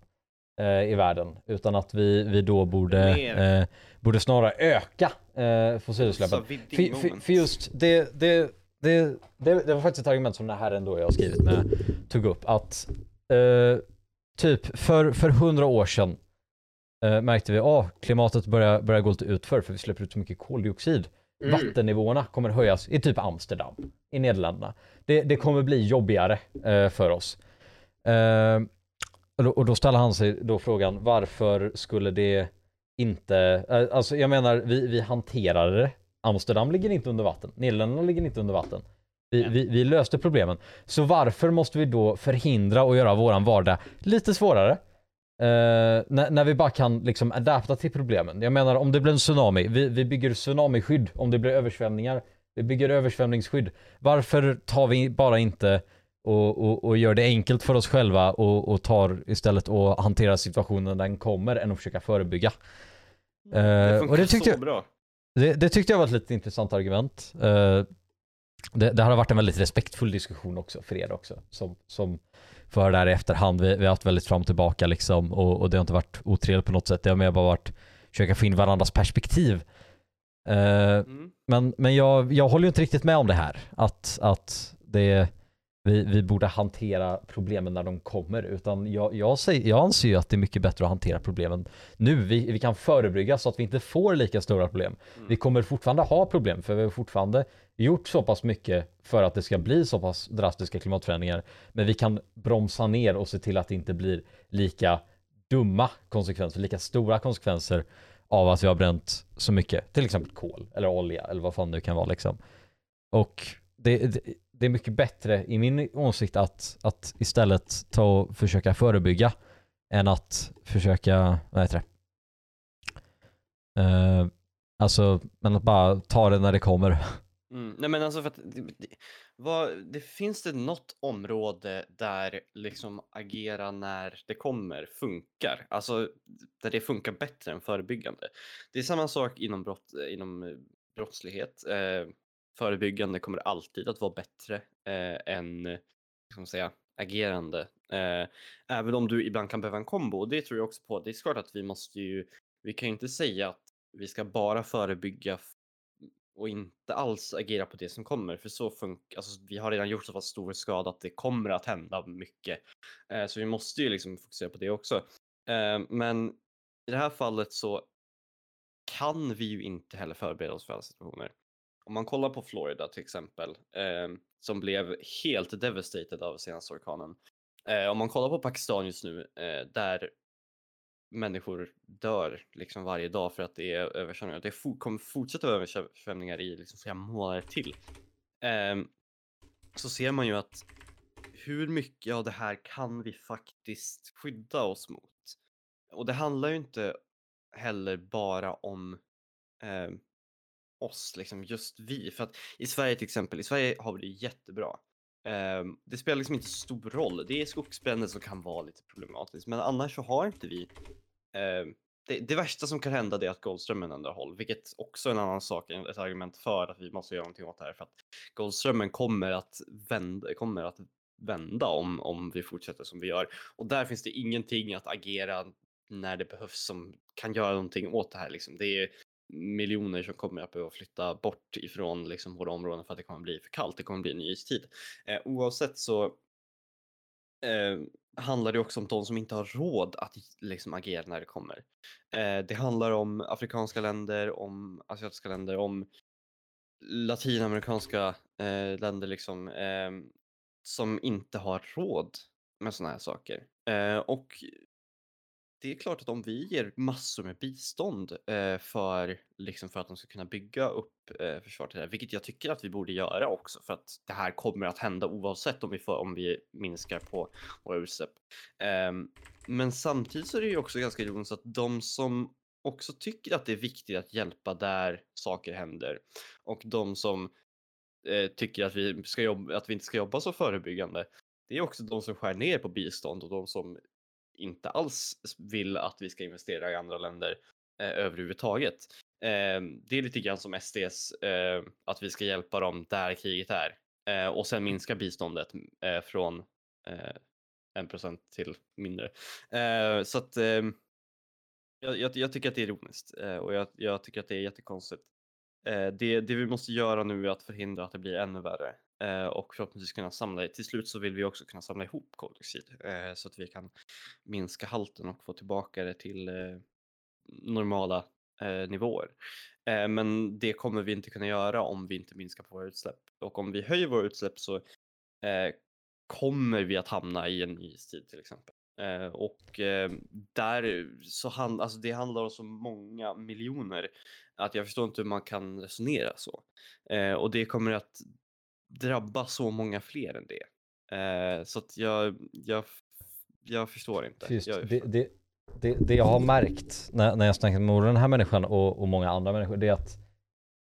i världen utan att vi, vi då borde, borde snarare öka eh, fossilutsläppen. Så vid För, för just det, det, det, det, det var faktiskt ett argument som den här herren då jag har skrivit med tog upp att eh, typ för, för hundra år sedan eh, märkte vi att ah, klimatet börjar, börjar gå lite utför för vi släpper ut så mycket koldioxid. Mm. Vattennivåerna kommer höjas i typ Amsterdam i Nederländerna. Det, det kommer bli jobbigare eh, för oss. Eh, och, då, och då ställer han sig då frågan varför skulle det inte, eh, alltså jag menar vi, vi hanterade det. Amsterdam ligger inte under vatten, Nederländerna ligger inte under vatten. Vi, vi, vi löste problemen. Så varför måste vi då förhindra och göra våran vardag lite svårare? Eh, när, när vi bara kan liksom adapta till problemen. Jag menar om det blir en tsunami, vi, vi bygger tsunamiskydd. Om det blir översvämningar, vi bygger översvämningsskydd. Varför tar vi bara inte och, och, och gör det enkelt för oss själva och, och tar istället och hanterar situationen när den kommer än att försöka förebygga. Det Eh, funkar och det tyckte så jag- bra. Det, det tyckte jag var ett lite intressant argument. Eh, det, det har varit en väldigt respektfull diskussion också för er också. Som, som för där i efterhand. Vi, vi har haft väldigt fram och tillbaka liksom och, och det har inte varit otrevligt på något sätt. Det har mer bara varit försöka få in varandras perspektiv. Eh, Mm. men men jag, jag håller ju inte riktigt med om det här. Att, att det, vi, vi borde hantera problemen när de kommer. Utan jag, jag, säger, jag anser ju att det är mycket bättre att hantera problemen nu. Vi, vi kan förebygga så att vi inte får lika stora problem. Mm. Vi kommer fortfarande ha problem för vi har fortfarande gjort så pass mycket för att det ska bli så pass drastiska klimatförändringar. Men vi kan bromsa ner och se till att det inte blir lika dumma konsekvenser, lika stora konsekvenser av att vi har bränt så mycket, till exempel kol eller olja eller vad fan det kan vara liksom. Och det, det, det är mycket bättre i min åsikt att, att istället ta och försöka förebygga än att försöka, vad heter det? Uh, alltså, men att bara ta det när det kommer. Mm. Nej men alltså för att det, vad, det finns det något område där liksom agera när det kommer funkar, alltså där det funkar bättre än förebyggande. Det är samma sak inom, brott, inom brottslighet. Eh, förebyggande kommer alltid att vara bättre eh, än ska man säga, agerande. Eh, även om du ibland kan behöva en kombo, och det tror jag också på. Det är klart att vi måste ju, vi kan ju inte säga att vi ska bara förebygga och inte alls agera på det som kommer, för så funkar, alltså vi har redan gjort så pass stor skada att det kommer att hända mycket. Eh, så vi måste ju liksom fokusera på det också. Eh, men i det här fallet så kan vi ju inte heller förbereda oss för alla situationer. Om man kollar på Florida till exempel, eh, som blev helt devastated av senaste orkanen. Eh, om man kollar på Pakistan just nu, eh, där människor dör liksom varje dag för att det är översvämningar. Det for- kommer fortsätta vara översvämningar i liksom flera månader till. Ehm, så ser man ju att hur mycket av det här kan vi faktiskt skydda oss mot? Och det handlar ju inte heller bara om ehm, oss, liksom just vi. För att i Sverige till exempel, i Sverige har vi det jättebra. Ehm, det spelar liksom inte så stor roll. Det är skogsbränder som kan vara lite problematiskt, men annars så har inte vi ehm, det, det värsta som kan hända det är att Goldströmmen ändrar håll, vilket också är en annan sak, ett argument för att vi måste göra någonting åt det här. För att Goldströmmen kommer att vända, kommer att vända om, om vi fortsätter som vi gör. Och där finns det ingenting att agera när det behövs som kan göra någonting åt det här. Liksom. Det är miljoner som kommer att behöva flytta bort ifrån liksom, våra områden för att det kommer bli för kallt. Det kommer bli en ny istid. Eh, oavsett så eh, handlar det också om de som inte har råd att liksom, agera när det kommer. Eh, det handlar om afrikanska länder, om asiatiska länder, om latinamerikanska eh, länder liksom, eh, som inte har råd med sådana här saker. Eh, och det är klart att om vi ger massor med bistånd eh, för, liksom för att de ska kunna bygga upp eh, försvaret, till det här, vilket jag tycker att vi borde göra också för att det här kommer att hända oavsett om vi, får, om vi minskar på våra utsläpp. Eh, men samtidigt så är det ju också ganska ironiskt att de som också tycker att det är viktigt att hjälpa där saker händer och de som eh, tycker att vi, ska jobba, att vi inte ska jobba så förebyggande, det är också de som skär ner på bistånd och de som inte alls vill att vi ska investera i andra länder eh, överhuvudtaget. Eh, det är lite grann som SDs, eh, att vi ska hjälpa dem där kriget är eh, och sen minska biståndet eh, från eh, 1% till mindre. Eh, så att eh, jag, jag, jag tycker att det är ironiskt eh, och jag, jag tycker att det är jättekonstigt. Eh, det, det vi måste göra nu är att förhindra att det blir ännu värre Eh, och förhoppningsvis kunna samla, till slut så vill vi också kunna samla ihop koldioxid eh, så att vi kan minska halten och få tillbaka det till eh, normala nivåer. Men det kommer vi inte kunna göra om vi inte minskar på våra utsläpp och om vi höjer våra utsläpp så kommer vi att hamna i en ny istid till exempel. Och där så hand, alltså det handlar om så många miljoner att jag förstår inte hur man kan resonera så. Och det kommer att drabba så många fler än det. Eh, så att jag, jag, jag förstår inte. Just, jag, det, det, det, det jag har märkt när, när jag snackat med den här människan och, och många andra människor, det är att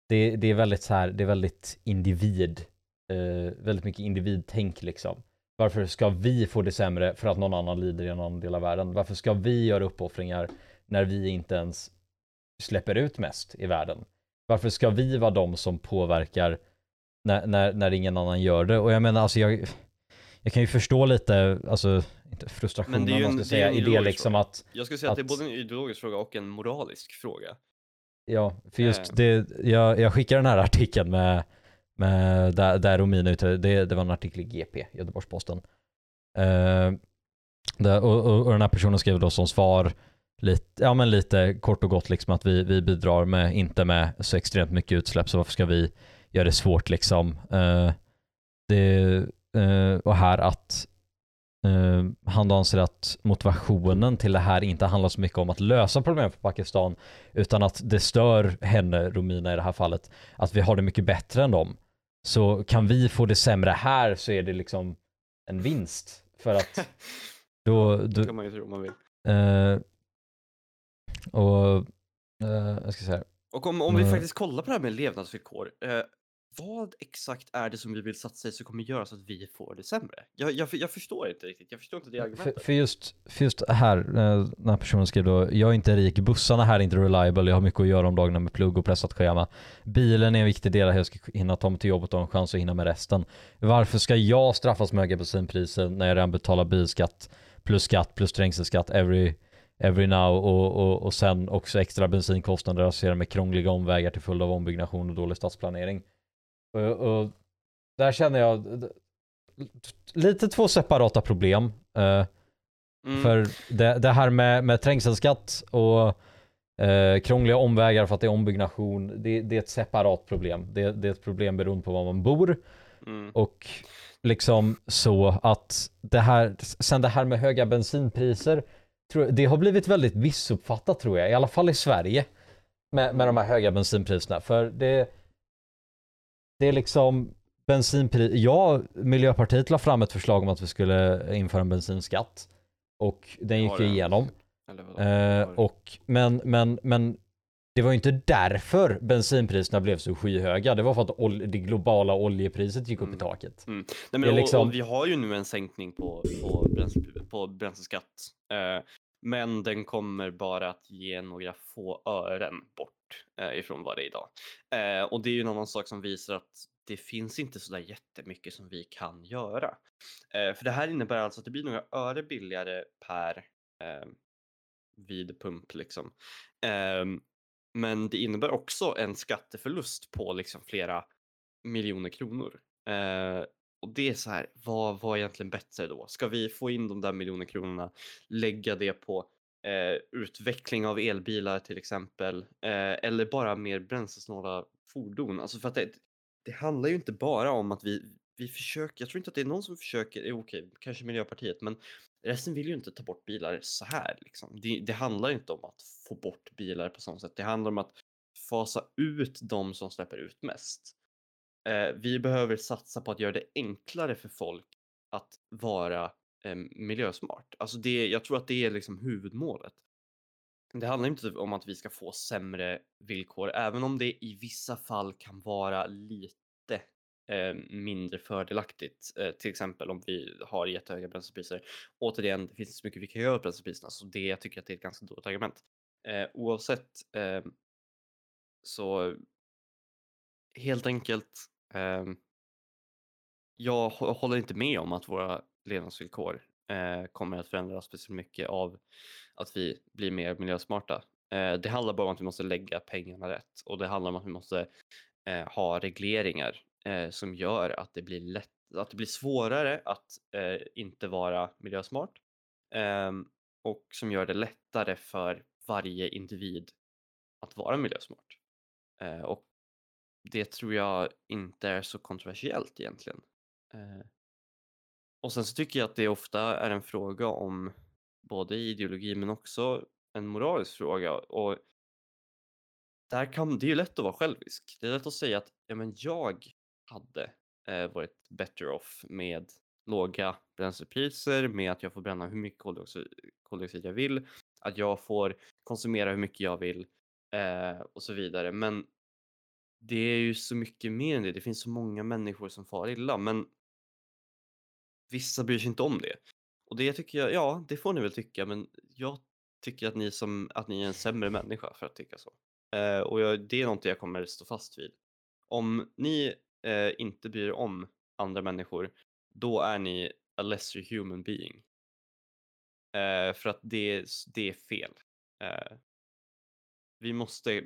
det, det är väldigt så här, det är väldigt individ, eh, väldigt mycket individtänk liksom. Varför ska vi få det sämre för att någon annan lider i en annan del av världen? Varför ska vi göra uppoffringar när vi inte ens släpper ut mest i världen? Varför ska vi vara de som påverkar när, när, när ingen annan gör det? Och jag menar alltså jag, jag kan ju förstå lite, alltså inte frustrationen Men det är ju man en- ska det är säga i det liksom fråga. att jag skulle säga att det är att- både en ideologisk fråga och en moralisk fråga. Ja, för just Eh. det, jag, jag skickar den här artikeln med, med där, där Romina det, det var en artikel i GP, Göteborgs-Posten. Eh, där, och, och, och den här personen skrev då som svar lite, ja men lite kort och gott liksom att vi, vi bidrar med, inte med så extremt mycket utsläpp så varför ska vi göra det svårt liksom. Eh, det, eh, och här att eh, han då anser att motivationen till det här inte handlar så mycket om att lösa problem för Pakistan utan att det stör henne, Romina i det här fallet, att vi har det mycket bättre än dem. Så kan vi få det sämre här så är det liksom en vinst. För att då, då kan man ju tro om man vill. och jag ska säga, Och om, om vi Men- faktiskt kollar på det här med levnadsvillkor. Eh, vad exakt är det som vi vill satsa i som kommer göra så att vi får det sämre? Jag, jag, jag förstår inte riktigt. Jag förstår inte det För, argumentet. för, just, för just här, eh, den här personen skrev då, jag är inte rik, bussarna här är inte reliable, jag har mycket att göra om dagarna med plugg och pressat schema. Bilen är en viktig del, jag ska hinna ta mig till jobbet och ha en chans att hinna med resten. Varför ska jag straffas med höga bensinpriser när jag redan betalar bilskatt plus skatt plus trängselskatt every, every now och, och, och sen också extra bensinkostnader associerade med krångliga omvägar till följd av ombyggnation och dålig stadsplanering. Och, och där känner jag lite två separata problem. Eh, Mm. för det, det här med, med trängselskatt och eh, krångliga omvägar för att det är ombyggnation, det, det är ett separat problem. Det, det är ett problem beroende på var man bor. Mm. Och liksom så att det här, sen det här med höga bensinpriser, tror det har blivit väldigt missuppfattat tror jag, i alla fall i Sverige. Med, med de här höga bensinpriserna. För det, det är liksom bensinpris, ja, Miljöpartiet la fram ett förslag om att vi skulle införa en bensinskatt. Och den gick ju igenom. Eh, och, men, men, men det var ju inte därför bensinpriserna blev så skyhöga. Det var för att det globala oljepriset gick upp i Mm. taket. Nej, det men och, liksom- och vi har ju nu en sänkning på, på, bränsle, på bränsleskatt. Eh, men den kommer bara att ge några få ören bort eh, ifrån vad det är idag. Eh, och det är ju en annan sak som visar att det finns inte sådär jättemycket som vi kan göra. Eh, för det här innebär alltså att det blir några öre billigare per eh, vid pump liksom. Ehm, men det innebär också en skatteförlust på liksom flera miljoner kronor. Eh, och det är så här, vad var egentligen bättre då? Ska vi få in de där miljoner kronorna, lägga det på eh, utveckling av elbilar till exempel, eh, eller bara mer bränslesnåla fordon? Alltså för att det, det handlar ju inte bara om att vi, vi försöker, jag tror inte att det är någon som försöker, okej, okej, kanske Miljöpartiet, men resten vill ju inte ta bort bilar så här liksom. Det, det handlar inte om att få bort bilar på sånt sätt, det handlar om att fasa ut de som släpper ut mest. Eh, vi behöver satsa på att göra det enklare för folk att vara eh, miljösmart. Alltså det, jag tror att det är liksom huvudmålet. Det handlar inte typ om att vi ska få sämre villkor, även om det i vissa fall kan vara lite eh, mindre fördelaktigt. Eh, till exempel om vi har jättehöga bränslepriser. Återigen, det finns inte så mycket vi kan göra åt bränslepriserna, så det jag tycker att det är ett ganska dåligt argument. Eh, oavsett eh, så helt enkelt, eh, jag håller inte med om att våra levnadsvillkor eh, kommer att förändras speciellt mycket av att vi blir mer miljösmarta. Eh, det handlar bara om att vi måste lägga pengarna rätt och det handlar om att vi måste eh, ha regleringar eh, som gör att det blir lätt, att det blir svårare att eh, inte vara miljösmart ehm, och som gör det lättare för varje individ att vara miljösmart. Eh, och det tror jag inte är så kontroversiellt egentligen. Eh, och sen så tycker jag att det ofta är en fråga om både ideologi men också en moralisk fråga. Och där kan, det är ju lätt att vara självisk. Det är lätt att säga att ja, men jag hade eh, varit better off med låga bränslepriser, med att jag får bränna hur mycket koldioxid, koldioxid jag vill, att jag får konsumera hur mycket jag vill eh, och så vidare. Men det är ju så mycket mer än det. Det finns så många människor som far illa, men vissa bryr sig inte om det. Och det tycker jag, ja, det får ni väl tycka, men jag tycker att ni, som, att ni är en sämre människa för att tycka så. Eh, och jag, det är någonting jag kommer stå fast vid. Om ni eh, inte bryr er om andra människor, då är ni a lesser human being. Eh, för att det, det är fel. Eh, vi måste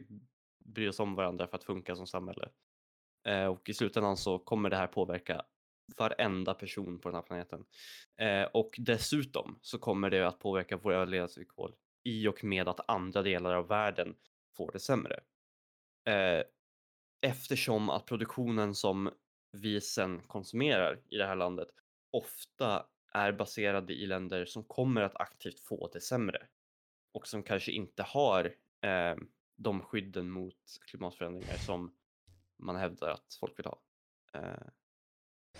bry oss om varandra för att funka som samhälle. Eh, och i slutändan så kommer det här påverka varenda person på den här planeten. Eh, och dessutom så kommer det att påverka våra levnadsvillkor i och med att andra delar av världen får det sämre. Eh, eftersom att produktionen som vi sen konsumerar i det här landet ofta är baserade i länder som kommer att aktivt få det sämre och som kanske inte har eh, de skydden mot klimatförändringar som man hävdar att folk vill ha. Eh,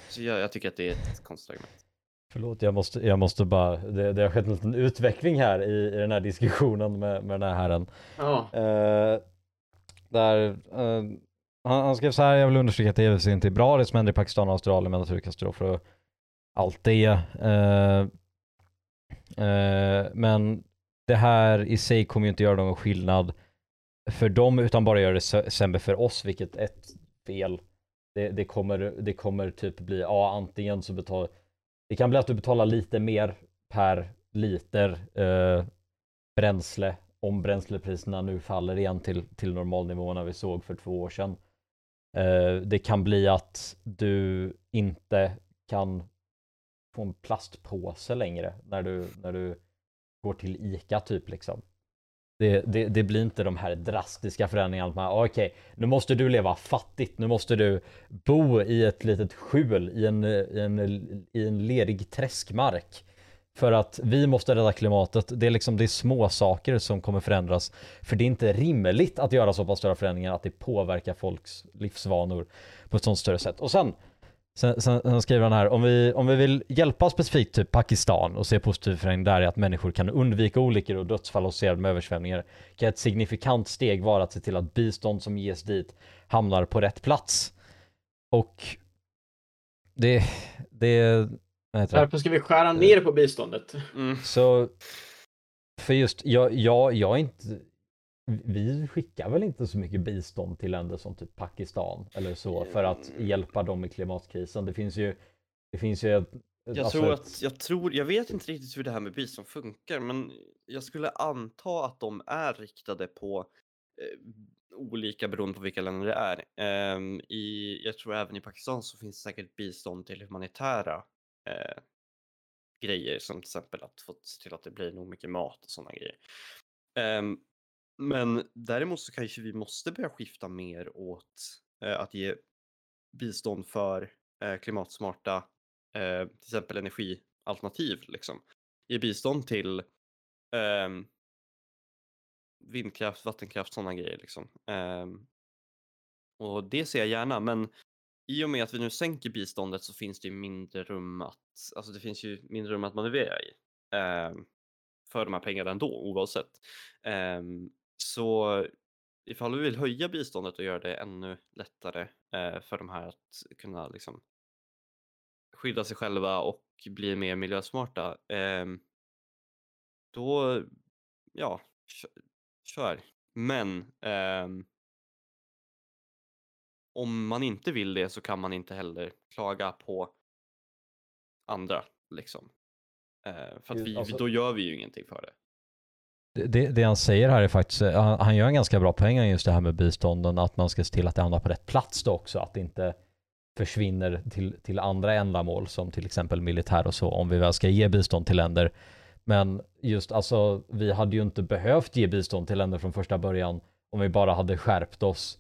så jag, jag tycker att det är ett konstigt argument. Förlåt, jag måste, jag måste bara, det, det har skett en liten utveckling här i, i den här diskussionen med, med den här herren. Ja, Eh, där, eh, han, han skrev så här, jag vill understryka att det givetvis inte är bra det som händer i Pakistan och Australien med naturkatastrofer och allt det. Eh, eh, men det här i sig kommer ju inte göra någon skillnad för dem utan bara göra det sä- sämre för oss, vilket är ett fel. Det, det, kommer, det kommer typ bli, ja antingen så betalar, det kan bli att du betalar lite mer per liter eh, bränsle om bränslepriserna nu faller igen till, till normalnivåerna vi såg för två år sedan. Eh, det kan bli att du inte kan få en plastpåse längre när du, när du går till ICA typ liksom. Det, det, det blir inte de här drastiska förändringarna. man, ah, Okej, nu måste du leva fattigt. Nu måste du bo i ett litet skjul i en, i en, i en ledig träskmark. För att vi måste rädda klimatet. Det är liksom det är små saker som kommer förändras. För det är inte rimligt att göra så pass stora förändringar att det påverkar folks livsvanor på ett sånt större sätt. Och sen Sen, sen, sen skriver han här, om vi, om vi vill hjälpa specifikt typ Pakistan och se positiv förändring där är att människor kan undvika olyckor och dödsfall associerade med översvämningar kan ett signifikant steg vara att se till att bistånd som ges dit hamnar på rätt plats. Och det, det? Varför ska vi skära ner på biståndet? Mm. Så, för just, jag, jag, jag är inte, vi skickar väl inte så mycket bistånd till länder som typ Pakistan eller så för att hjälpa dem i klimatkrisen. Det finns ju, det finns ju ett, Jag alltså tror att, jag tror, jag vet inte riktigt hur det här med bistånd funkar, men jag skulle anta att de är riktade på eh, olika beroende på vilka länder det är. Ehm, i, jag tror även i Pakistan så finns det säkert bistånd till humanitära eh, grejer som till exempel att få se till att det blir nog mycket mat och sådana grejer. Ehm, men däremot så kanske vi måste börja skifta mer åt eh, att ge bistånd för eh, klimatsmarta eh, till exempel energialternativ liksom. Ge bistånd till ehm, vindkraft, vattenkraft, sådana grejer liksom. Ehm, och det ser jag gärna, men i och med att vi nu sänker biståndet så finns det ju mindre rum att, alltså det finns ju mindre rum att manövrera i. Ehm, för de här pengarna ändå, oavsett. Ehm, så ifall vi vill höja biståndet och göra det ännu lättare eh, för de här att kunna liksom skydda sig själva och bli mer miljösmarta, ehm, då, ja, kö- kör. Men ehm, om man inte vill det så kan man inte heller klaga på andra, liksom. Eh, för att vi, alltså- då gör vi ju ingenting för det. Det, det, han säger här är faktiskt, eh, han, han gör en ganska bra poäng just det här med bistånden, att man ska se till att det hamnar på rätt plats då också, att det inte försvinner till, till andra ändamål som till exempel militär och så, om vi väl ska ge bistånd till länder. Men just alltså, vi hade ju inte behövt ge bistånd till länder från första början om vi bara hade skärpt oss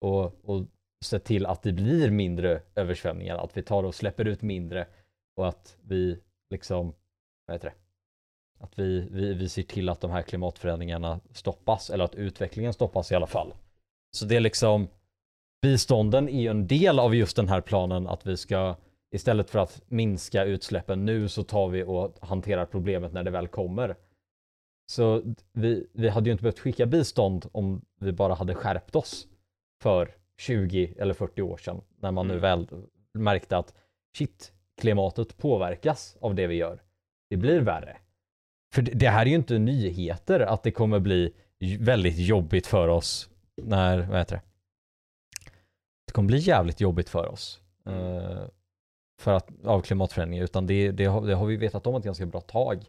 och, och sett till att det blir mindre översvämningar, att vi tar och släpper ut mindre och att vi liksom, vad heter det? Att vi, vi, vi ser till att de här klimatförändringarna stoppas, eller att utvecklingen stoppas i alla fall. Så det är liksom, bistånden är ju en del av just den här planen att vi ska, istället för att minska utsläppen nu så tar vi och hanterar problemet när det väl kommer. Så vi, vi hade ju inte behövt skicka bistånd om vi bara hade skärpt oss för 20 eller 40 år sedan, när man nu Mm. väl märkte att shit, klimatet påverkas av det vi gör. Det blir värre. För det- här är ju inte nyheter att det kommer bli väldigt jobbigt för oss när, vad heter det? Det kommer bli jävligt jobbigt för oss. eh, för att, av klimatförändringar, utan det, det, har, det har vi vetat om ett ganska bra tag.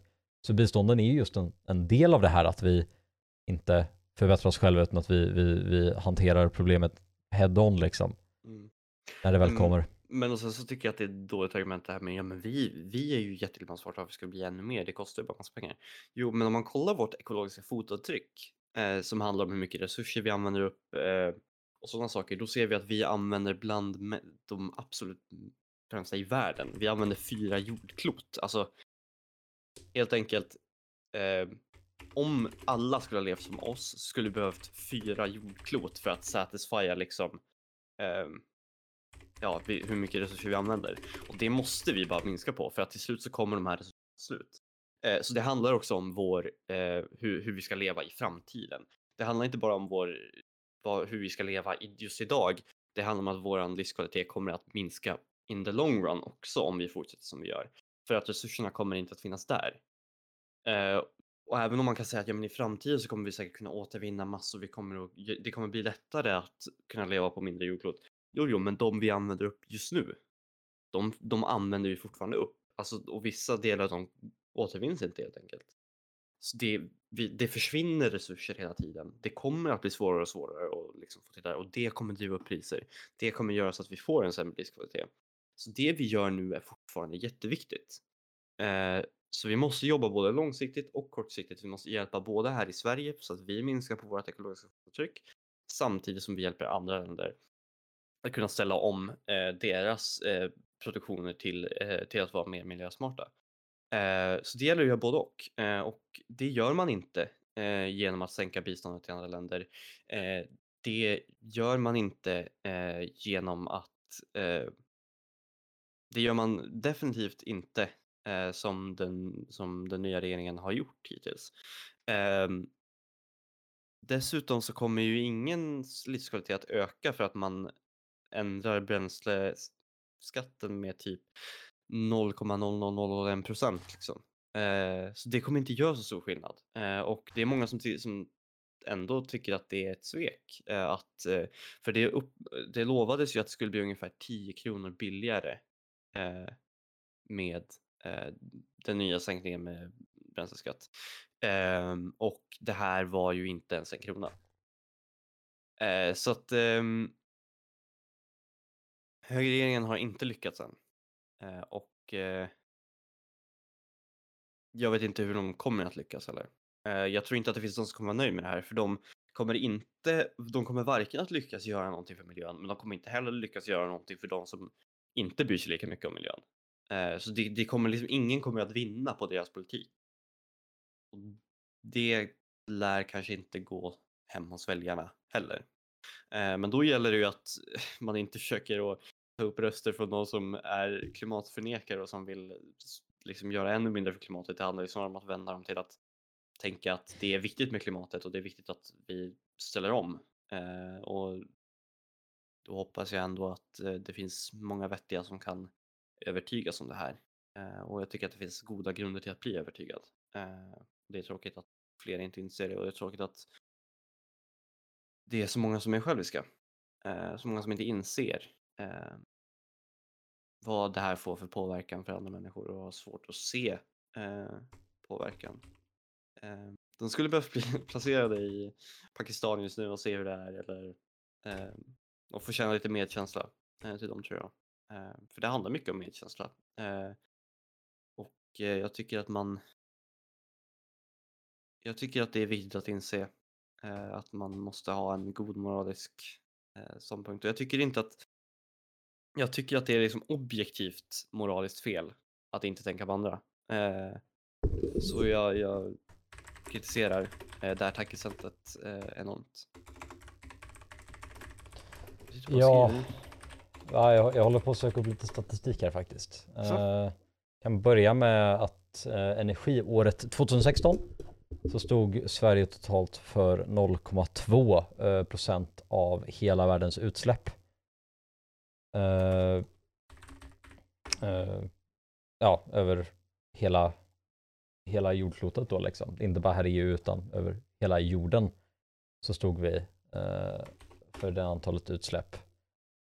Så bistånden är ju just en, en del av det här att vi inte förbättrar oss själva utan att vi, vi, vi hanterar problemet head on liksom. Mm. När det väl Mm. kommer. Men och sen så tycker jag att det är ett dåligt argument det här med ja men vi, vi är ju jätteklimatsmarta varför ska bli ännu mer? Det kostar ju bara massa pengar. Jo men om man kollar vårt ekologiska fotavtryck eh, som handlar om hur mycket resurser vi använder upp eh, och sådana saker då ser vi att vi använder bland de absolut främsta i världen. Vi använder fyra jordklot. Alltså helt enkelt eh, om alla skulle ha levt som oss skulle vi behövt fyra jordklot för att satisfiera liksom eh, ja, vi, hur mycket resurser vi använder. Och det måste vi bara minska på för att till slut så kommer de här resurserna slut. Eh, så det handlar också om vår, eh, hur, hur vi ska leva i framtiden. Det handlar inte bara om vår vad, hur vi ska leva i- just idag. Det handlar om att vår livskvalitet kommer att minska in the long run också om vi fortsätter som vi gör. För att resurserna kommer inte att finnas där. Eh, och även om man kan säga att ja, men i framtiden så kommer vi säkert kunna återvinna massor, vi kommer att, det kommer bli lättare att kunna leva på mindre jordklot. Jo, jo, men de vi använder upp just nu, de, de använder vi fortfarande upp. Alltså, och vissa delar av dem återvinns inte helt enkelt. Så det, vi, det försvinner resurser hela tiden. Det kommer att bli svårare och svårare att liksom få till det här och det kommer driva upp priser. Det kommer göra så att vi får en sämre livskvalitet. Så det vi gör nu är fortfarande jätteviktigt. Eh, så vi måste jobba både långsiktigt och kortsiktigt. Vi måste hjälpa både här i Sverige så att vi minskar på vårt ekologiska förtryck samtidigt som vi hjälper andra länder att kunna ställa om eh, deras eh, produktioner till, eh, till att vara mer miljösmarta. Eh, så det gäller att göra både och. Eh, och det gör man inte eh, genom att sänka biståndet till andra länder. Eh, det gör man inte eh, genom att eh, det gör man definitivt inte eh, som, den, som den nya regeringen har gjort hittills. Ehm, dessutom så kommer ju ingen livskvalitet att öka för att man ändrar bränsleskatten med typ 0,0001 procent. Liksom. Eh, så det kommer inte göra så stor skillnad. Eh, och det är många som, som ändå tycker att det är ett svek. Eh, att, eh, för det, upp, det lovades ju att det skulle bli ungefär 10 kronor billigare eh, med eh, den nya sänkningen med bränsleskatt. Ehm, och det här var ju inte ens en krona. Eh, så att ehm, högerregeringen har inte lyckats än. Eh, och eh, jag vet inte hur de kommer att lyckas heller. Eh, jag tror inte att det finns någon som kommer vara nöjd med det här för de kommer inte, de kommer varken att lyckas göra någonting för miljön men de kommer inte heller lyckas göra någonting för de som inte bryr sig lika mycket om miljön. Eh, så det, det kommer liksom, ingen kommer att vinna på deras politik. Och det lär kanske inte gå hem hos väljarna heller. Eh, men då gäller det ju att man inte försöker att ta upp röster från någon som är klimatförnekare och som vill liksom göra ännu mindre för klimatet. Det handlar ju snarare om att vända dem till att tänka att det är viktigt med klimatet och det är viktigt att vi ställer om. Eh, och då hoppas jag ändå att eh, det finns många vettiga som kan övertygas om det här. Eh, och jag tycker att det finns goda grunder till att bli övertygad. Eh, det är tråkigt att fler inte inser det och det är tråkigt att det är så många som är själviska. Eh, så många som inte inser eh, vad det här får för påverkan för andra människor och har svårt att se eh, påverkan. Eh, de skulle behövt bli placerade i Pakistan just nu och se hur det är eller eh, och få känna lite medkänsla eh, till dem tror jag. Eh, för det handlar mycket om medkänsla. Eh, och eh, jag tycker att man jag tycker att det är viktigt att inse eh, att man måste ha en god moralisk eh, ståndpunkt. Och jag tycker inte att jag tycker att det är liksom objektivt moraliskt fel att inte tänka på andra. Eh, så jag, jag kritiserar eh, det här tankesättet eh, enormt. Ja. Ja, jag, jag håller på att söka upp lite statistik här faktiskt. Eh, kan börja med att eh, energiåret 2016 så stod Sverige totalt för 0,2 eh, procent av hela världens utsläpp. Eh, ja, över hela, hela jordklotet då liksom. Inte bara här i EU utan över hela jorden så stod vi eh, för det antalet utsläpp.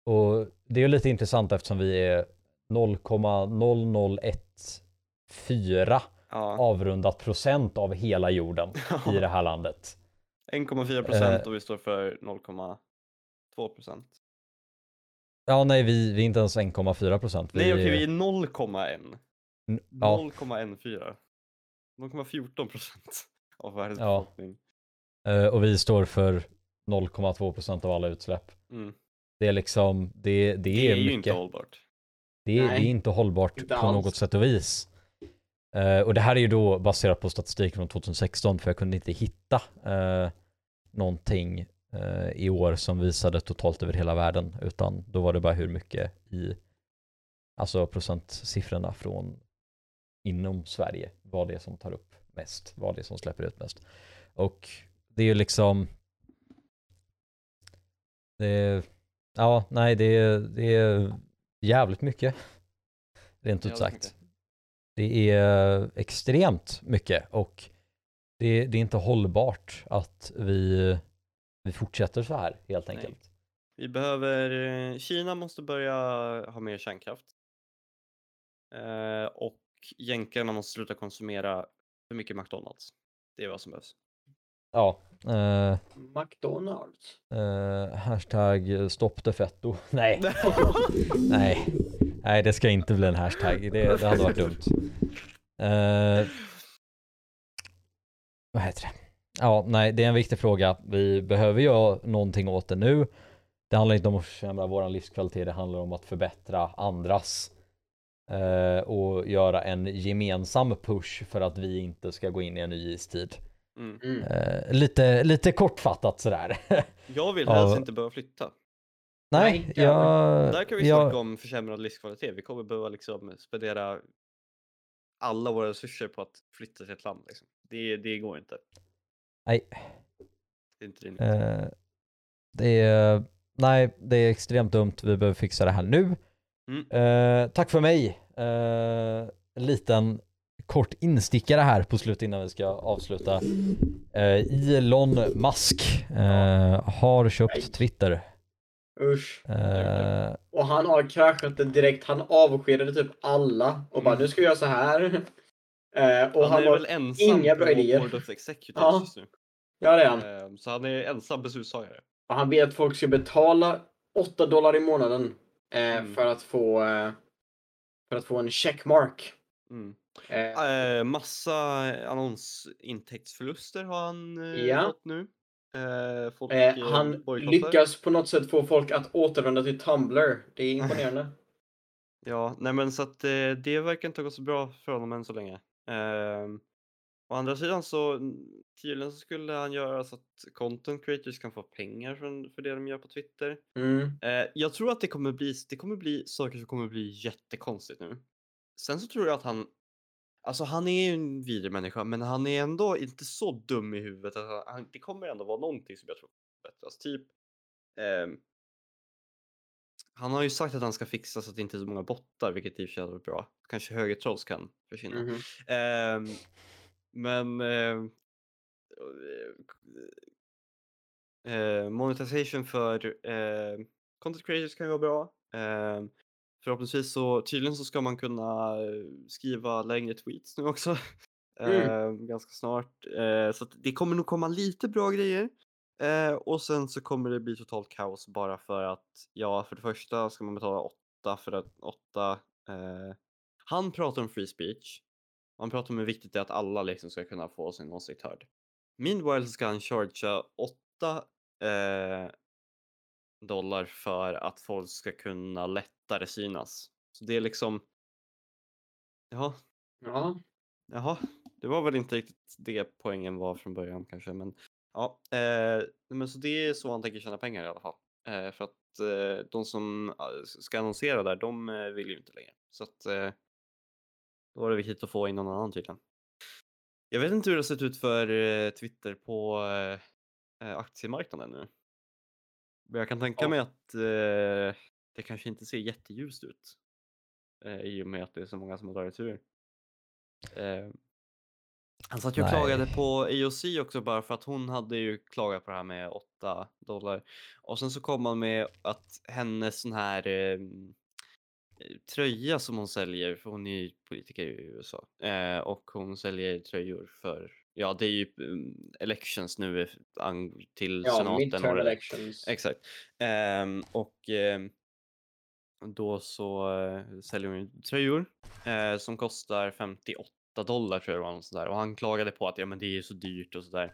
Och det är ju lite intressant eftersom vi är 0,0014 Ja. avrundat procent av hela jorden i det här landet. 1,4 procent och vi står för 0,2 procent. Ja, nej, vi, vi är inte ens 1,4 procent. Nej okej, vi är 0,1. N- Ja, 0,14. 0,14 procent av världens Ja. befolkning. eh, och vi står för 0,2 procent av alla utsläpp. Mm. Det är liksom, det, det, Det är är, ju mycket. inte hållbart. Det är, det är inte hållbart inte på alls. något sätt och vis. Eh, och det här är ju då baserat på statistik från 2016 för jag kunde inte hitta uh, någonting i år som visade totalt över hela världen utan då var det bara hur mycket i alltså procentsiffrorna från inom Sverige vad det som tar upp mest, vad det som släpper ut mest. Och det är ju liksom Det är, ja, nej det är, det är jävligt mycket. Rent ut sagt. mycket. Det är extremt mycket och det, det är inte hållbart att vi, vi fortsätter så här helt Nej. enkelt. Vi behöver, eh, Kina måste börja ha mer kärnkraft. Eh, och jänkarna måste sluta konsumera för mycket McDonalds. Det är vad som behövs. Ja, eh, McDonalds. eh, hashtag stopp defetto. Nej, nej, nej det ska inte bli en hashtag. Det, det hade varit dumt. Eh, vad heter det? Ja, nej, det är en viktig fråga. Vi behöver göra någonting åt det nu. Det handlar inte om att försämra vår livskvalitet, det handlar om att förbättra andras. Eh, och göra en gemensam push för att vi inte ska gå in i en ny istid. Mm. Mm. Eh, lite, lite kortfattat sådär. Jag vill Ja. helst inte behöva flytta. nej, Nej, jag... Där kan vi jag, snacka om försämrad livskvalitet. Vi kommer behöva liksom spendera alla våra resurser på att flytta till ett land. Liksom. Det, det går inte. Nej. Det är inte rimligt. Eh, det är, nej, det är extremt dumt. Vi behöver fixa det här nu. Mm. Eh, tack för mig. Eh, en liten kort instickare här på slutet innan vi ska avsluta. Eh, Elon Musk eh, har köpt Nej. Twitter. Usch. Eh, Och han har kraschat det direkt. Han avskedade typ alla och bara Mm. nu ska vi göra så här. Eh, och han, han, är väl ensam inga bra idéer. Board of Executives Ja. just nu. Ja det är han. Ehm, Så han är ensam beslutstagare. Och han ber att folk ska betala 8 dollar i månaden eh, Mm. för att få eh, för att få en checkmark. Mm. Eh, Eh, massa annonsintäktsförluster har han eh, Ja. fått nu. Eh, folk eh, eh, han lyckas på något sätt få folk att återvända till Tumblr. Det är imponerande. Ja, nej men så att eh, det verkar inte ha gått så bra för honom än så länge. Ehm, å andra sidan så tydligen så skulle han göra så att content creators kan få pengar från, för det de gör på Twitter. Mm. Eh, jag tror att det kommer bli, det kommer bli saker som kommer bli jättekonstigt nu. Sen så tror jag att han, alltså han är ju en vidrig människa men han är ändå inte så dum i huvudet att han, det kommer ändå vara någonting som jag tror förbättras. Typ, ehm, han har ju sagt att han ska fixa så att det inte är så många bottar vilket i och för sig hade varit bra. Kanske högertrolls kan försvinna. Mhm. Ehm, men ehm, eh, monetization för eh, content creators kan ju vara bra. Ehm, förhoppningsvis så tydligen så ska man kunna eh, skriva längre tweets nu också. Mm. Ehm, ganska snart. Eh, så att det kommer nog komma lite bra grejer. Eh, och sen så kommer det bli totalt kaos bara för att ja, för det första ska man betala åtta för att åtta. Eh, han pratar om free speech. Han pratar om hur viktigt det är att alla liksom ska kunna få sin åsikt hörd. Meanwhile så ska han chargea 8 eh, dollar för att folk ska kunna lättare synas. Så det är liksom, ja, Ja. jaha, det var väl inte riktigt det poängen var från början kanske, men ja, eh, men så det är så han tänker tjäna pengar i alla fall. Eh, för att eh, de som ska annonsera där, de eh, vill ju inte längre. Så att eh, då var det viktigt att få in någon annan tydligen. Jag vet inte hur det har sett ut för eh, Twitter på aktiemarknaden nu. Men jag kan tänka Ja. mig att det kanske inte ser jätteljust ut. I och med att det är så många som har dragit ur. Eh, han satt ju och klagade på AOC också bara för att hon hade ju klagat på det här med 8 dollar. Och sen så kom han med att hennes sån här eh, tröja som hon säljer, för hon är ju politiker i USA, eh, och hon säljer tröjor för, ja det är ju mm, elections nu eh, till Ja, senaten. det- elections. Exakt. Ehm, och ehm, då så eh, säljer hon ju tröjor eh, som kostar 58 dollar tror jag det var. något sånt där. Och han klagade på att ja, men det är så dyrt och sådär.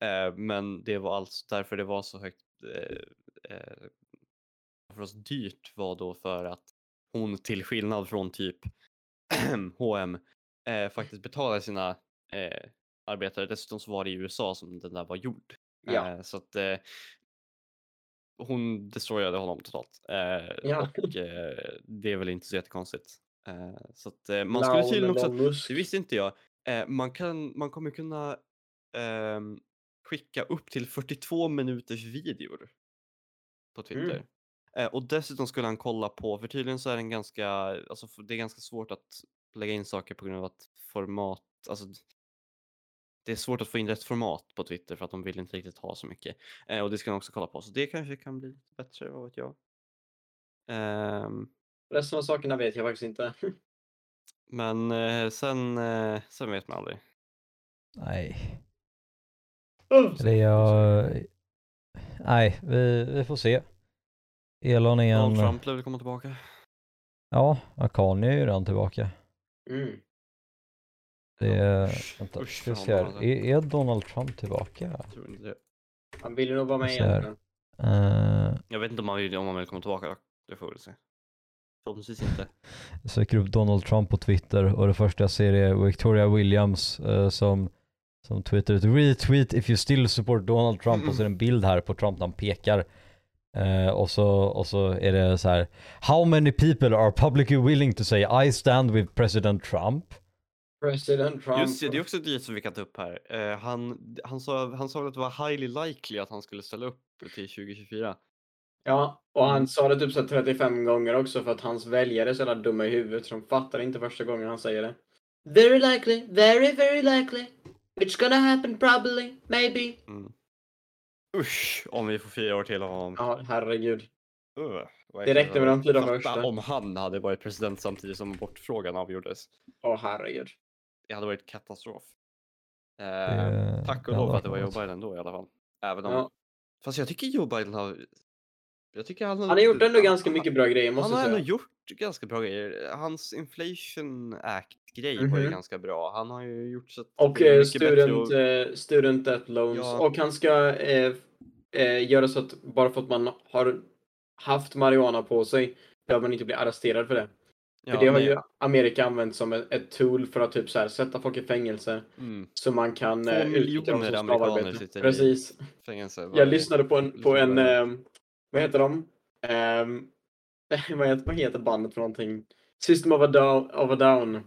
Eh, men det var alltså därför det var så högt. Eh, eh, för oss dyrt var då för att hon till skillnad från typ H&M eh, faktiskt betalar sina eh, arbetare. Dessutom så var det i USA som den där var gjord. Ja. Eh, så att eh, hon destroyade honom totalt. Ja. Och det är väl inte så jättekonstigt. Eh, så att eh, man skulle tydligen också, det visste inte jag, eh, man, kan, man kommer kunna ehm, skicka upp till 42 minuters videor. på Twitter. Mm. Eh, och dessutom skulle han kolla på, för tydligen så är den ganska, alltså det är ganska svårt att lägga in saker på grund av att format, alltså det är svårt att få in rätt format på Twitter för att de vill inte riktigt ha så mycket. Eh, och det ska han också kolla på, så det kanske kan bli bättre, vad vet jag. Ehm, Resten av sakerna vet jag faktiskt inte. men eh, sen, eh, sen vet man aldrig. Nej. Det är jag... Nej, vi, vi får se. Elon är Donald en... Trump lär väl komma tillbaka. Ja, Kanye är ju redan tillbaka. Mm. Det är... Vänta, Usch ska se här. Är, är Donald Trump tillbaka? Jag tror inte det. Han vill ju nog vara med igen. Uh, Jag vet inte om han vill, om han vill komma tillbaka. Det får vi se. Förhoppningsvis inte. jag söker upp Donald Trump på Twitter och det första jag ser är Victoria Williams eh, som, som twittrar ut retweet if you still support Donald Trump och så är det en bild här på Trump där han pekar. Eh, och, så, och så är det så här How many people are publicly willing to say I stand with President Trump? President Trump. Just det, det är också ett som vi kan ta upp här. Eh, han, han, sa, han sa att det var highly likely att han skulle ställa upp till 2024. Ja, och han Mm. sa det typ så här 35 gånger också för att hans väljare är så jävla dumma i huvudet så de fattar inte första gången han säger det. Very likely, very very likely. It's gonna happen probably, maybe. Mm. Usch, om vi får fyra år till av honom. Ja, herregud. Uh, Det räckte med de fyra första. om han hade varit president samtidigt som abortfrågan avgjordes. Åh herregud. Det hade varit katastrof. Eh, Det- tack och lov att det var Joe. Biden då i alla fall. Även om... Ja. Fast jag tycker Joe Biden har... Jag tycker han, Han har gjort ändå ganska mycket bra grejer Han måste har jag ändå säga. gjort ganska bra grejer. Hans Inflation Act-grej var ju Mhm. ganska bra. Han har ju gjort så att Och eh, bättre student, att- eh, student debt loans. Ja. Och han ska eh, eh, göra så att bara för att man har haft marijuana på sig behöver man inte bli arresterad för det. Ja, för det har nej. ju Amerika använt som ett, tool för att typ så här, sätta folk i fängelse Mm, så man kan eh, utnyttja dem som slavarbete. Precis. fängelse. Jag lyssnade på en, på en eh, vad heter de? Ehm, vad, heter, vad heter bandet för någonting? System of a, Down, of a Down.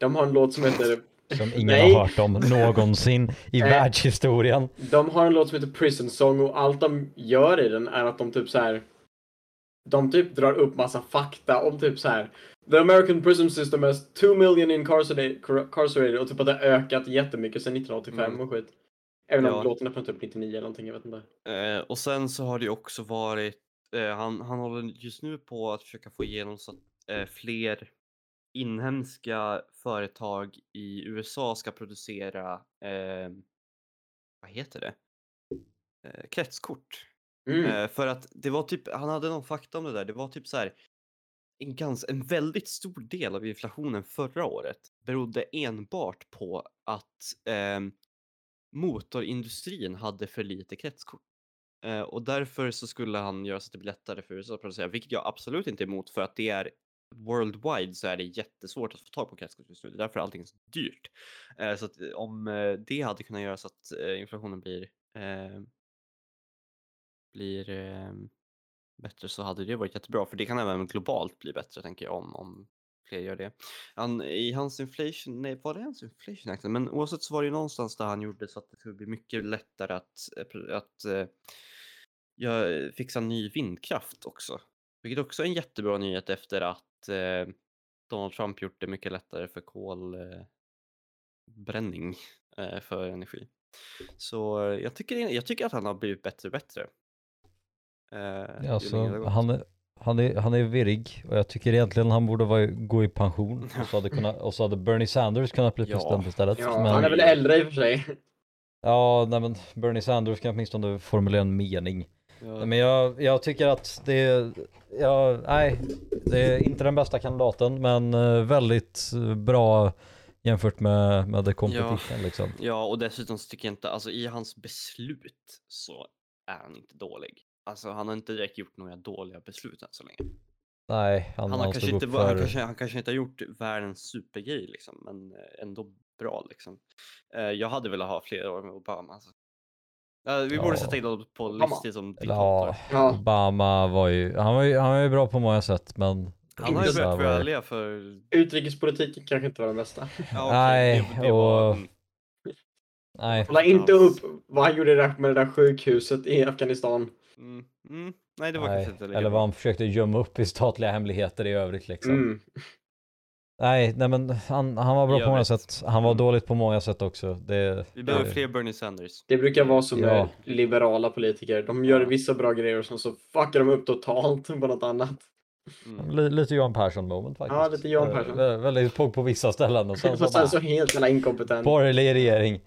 De har en låt som heter Som ingen Nej. har hört om någonsin i Nej. världshistorien. De har en låt som heter Prison Song och allt de gör i den är att de typ så här. De typ drar upp massa fakta om typ så här. The American prison system has 2 million incarcerated incarcerated och typ att det har ökat jättemycket sedan 1985 Mm. och skit. Även om Ja. låten från typ 99 eller någonting, jag vet inte. Eh, och sen så har det ju också varit, eh, han, han håller just nu på att försöka få igenom så att eh, fler inhemska företag i USA ska producera, eh, vad heter det? Eh, kretskort. Mm. Eh, för att det var typ, han hade någon fakta om det där, det var typ så här en, gans, en väldigt stor del av inflationen förra året berodde enbart på att ehm, motorindustrin hade för lite kretskort. Eh, och därför så skulle han göra så att det blir lättare för USA att producera, vilket jag absolut inte är emot för att det är worldwide så är det jättesvårt att få tag på kretskort just nu. Det är därför allting är så dyrt. Eh, så att eh, om eh, det hade kunnat göra så att eh, inflationen blir eh, blir eh, bättre så hade det varit jättebra. För det kan även globalt bli bättre tänker jag om, om fler gör det. Han, I hans inflation, nej var det hans inflation act? Men oavsett så var det ju någonstans där han gjorde så att det skulle bli mycket lättare att, eh, att eh, ja, fixa ny vindkraft också. Vilket också är en jättebra nyhet efter att eh, Donald Trump gjort det mycket lättare för kolbränning eh, eh, för energi. Så jag tycker, jag tycker att han har blivit bättre och bättre. Eh, Alltså, han, han, är, han är virrig och jag tycker egentligen han borde vara, gå i pension och så, hade kunnat, och så hade Bernie Sanders kunnat bli Ja. president istället. Ja, men, han är väl äldre i och för sig. ja, nej men Bernie Sanders kan åtminstone formulera en mening. Ja. Men jag, jag tycker att det är, ja, nej, det är inte den bästa kandidaten men eh, väldigt bra jämfört med, med the competition liksom. Ja, och dessutom så tycker jag inte, alltså i hans beslut så är han inte dålig. Alltså han har inte direkt gjort några dåliga beslut än så länge. Nej, han, Han, har han kanske inte, va- han, för, kanske, han kanske inte har gjort världens supergrej liksom, men eh, ändå bra liksom. Eh, jag hade velat ha fler år med Obama. Alltså. Vi borde Ja. sätta in honom på listan som diktator. Ja. Obama var ju, han var ju, han var ju bra på många sätt men Han har ju börjat välja för... Utrikespolitiken kanske inte var den bästa. Ja, okej, Nej, det, det var, och- mm, Nej. Kolla inte upp vad han gjorde med det där sjukhuset i Afghanistan. Mm. Mm. Nej, det var Nej. kanske inte Eller vad han försökte gömma upp i statliga hemligheter i övrigt liksom. Mm. Nej, nej men han, han var bra I på många övrigt. sätt. Han var Mm. dåligt på många sätt också. Det, Vi behöver det- fler Bernie Sanders. Det brukar vara så med Ja. liberala politiker. De gör vissa bra grejer och sen så fuckar de upp totalt på något annat. Mm. Li- Lite Johan Persson moment faktiskt. Ja, lite Johan Persson. vä- Väldigt på, på vissa ställen och sen så sen bara, så helt jävla inkompetent. borgerlig regering.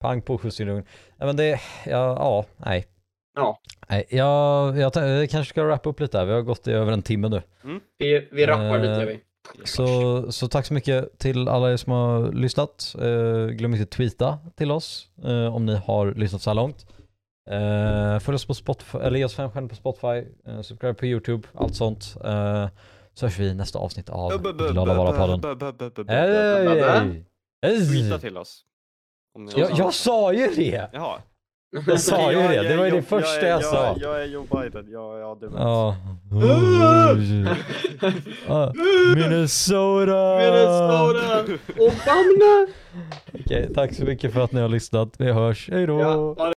Pang på skjutsinugn. Nej men det, ja, ja, nej. Ja. Nej, jag, jag, jag kanske ska wrappa upp lite här. Vi har gått i över en timme nu. Vi, vi rappar lite Eh, gör vi. Så, så tack så mycket till alla er som har lyssnat. Eh, glöm inte att tweeta till oss eh, om ni har lyssnat så här långt. Eh, följ oss på Spotify, eller ge oss fem stjärnor på Spotify, eh, subscribe på YouTube, allt sånt. Eh, så hörs vi i nästa avsnitt av Glada Vara-podden. Hej! Tweeta till oss. Jag, jag sa ju det! Jaha. Jag sa ju det, det är var ju det första jag, är- sa. Jag, jag är Joe Biden, jag, har demens. Ja. Ah, Minnesota! Minnesota! Obama! Okej, tack så mycket för att ni har lyssnat. Vi hörs. Hej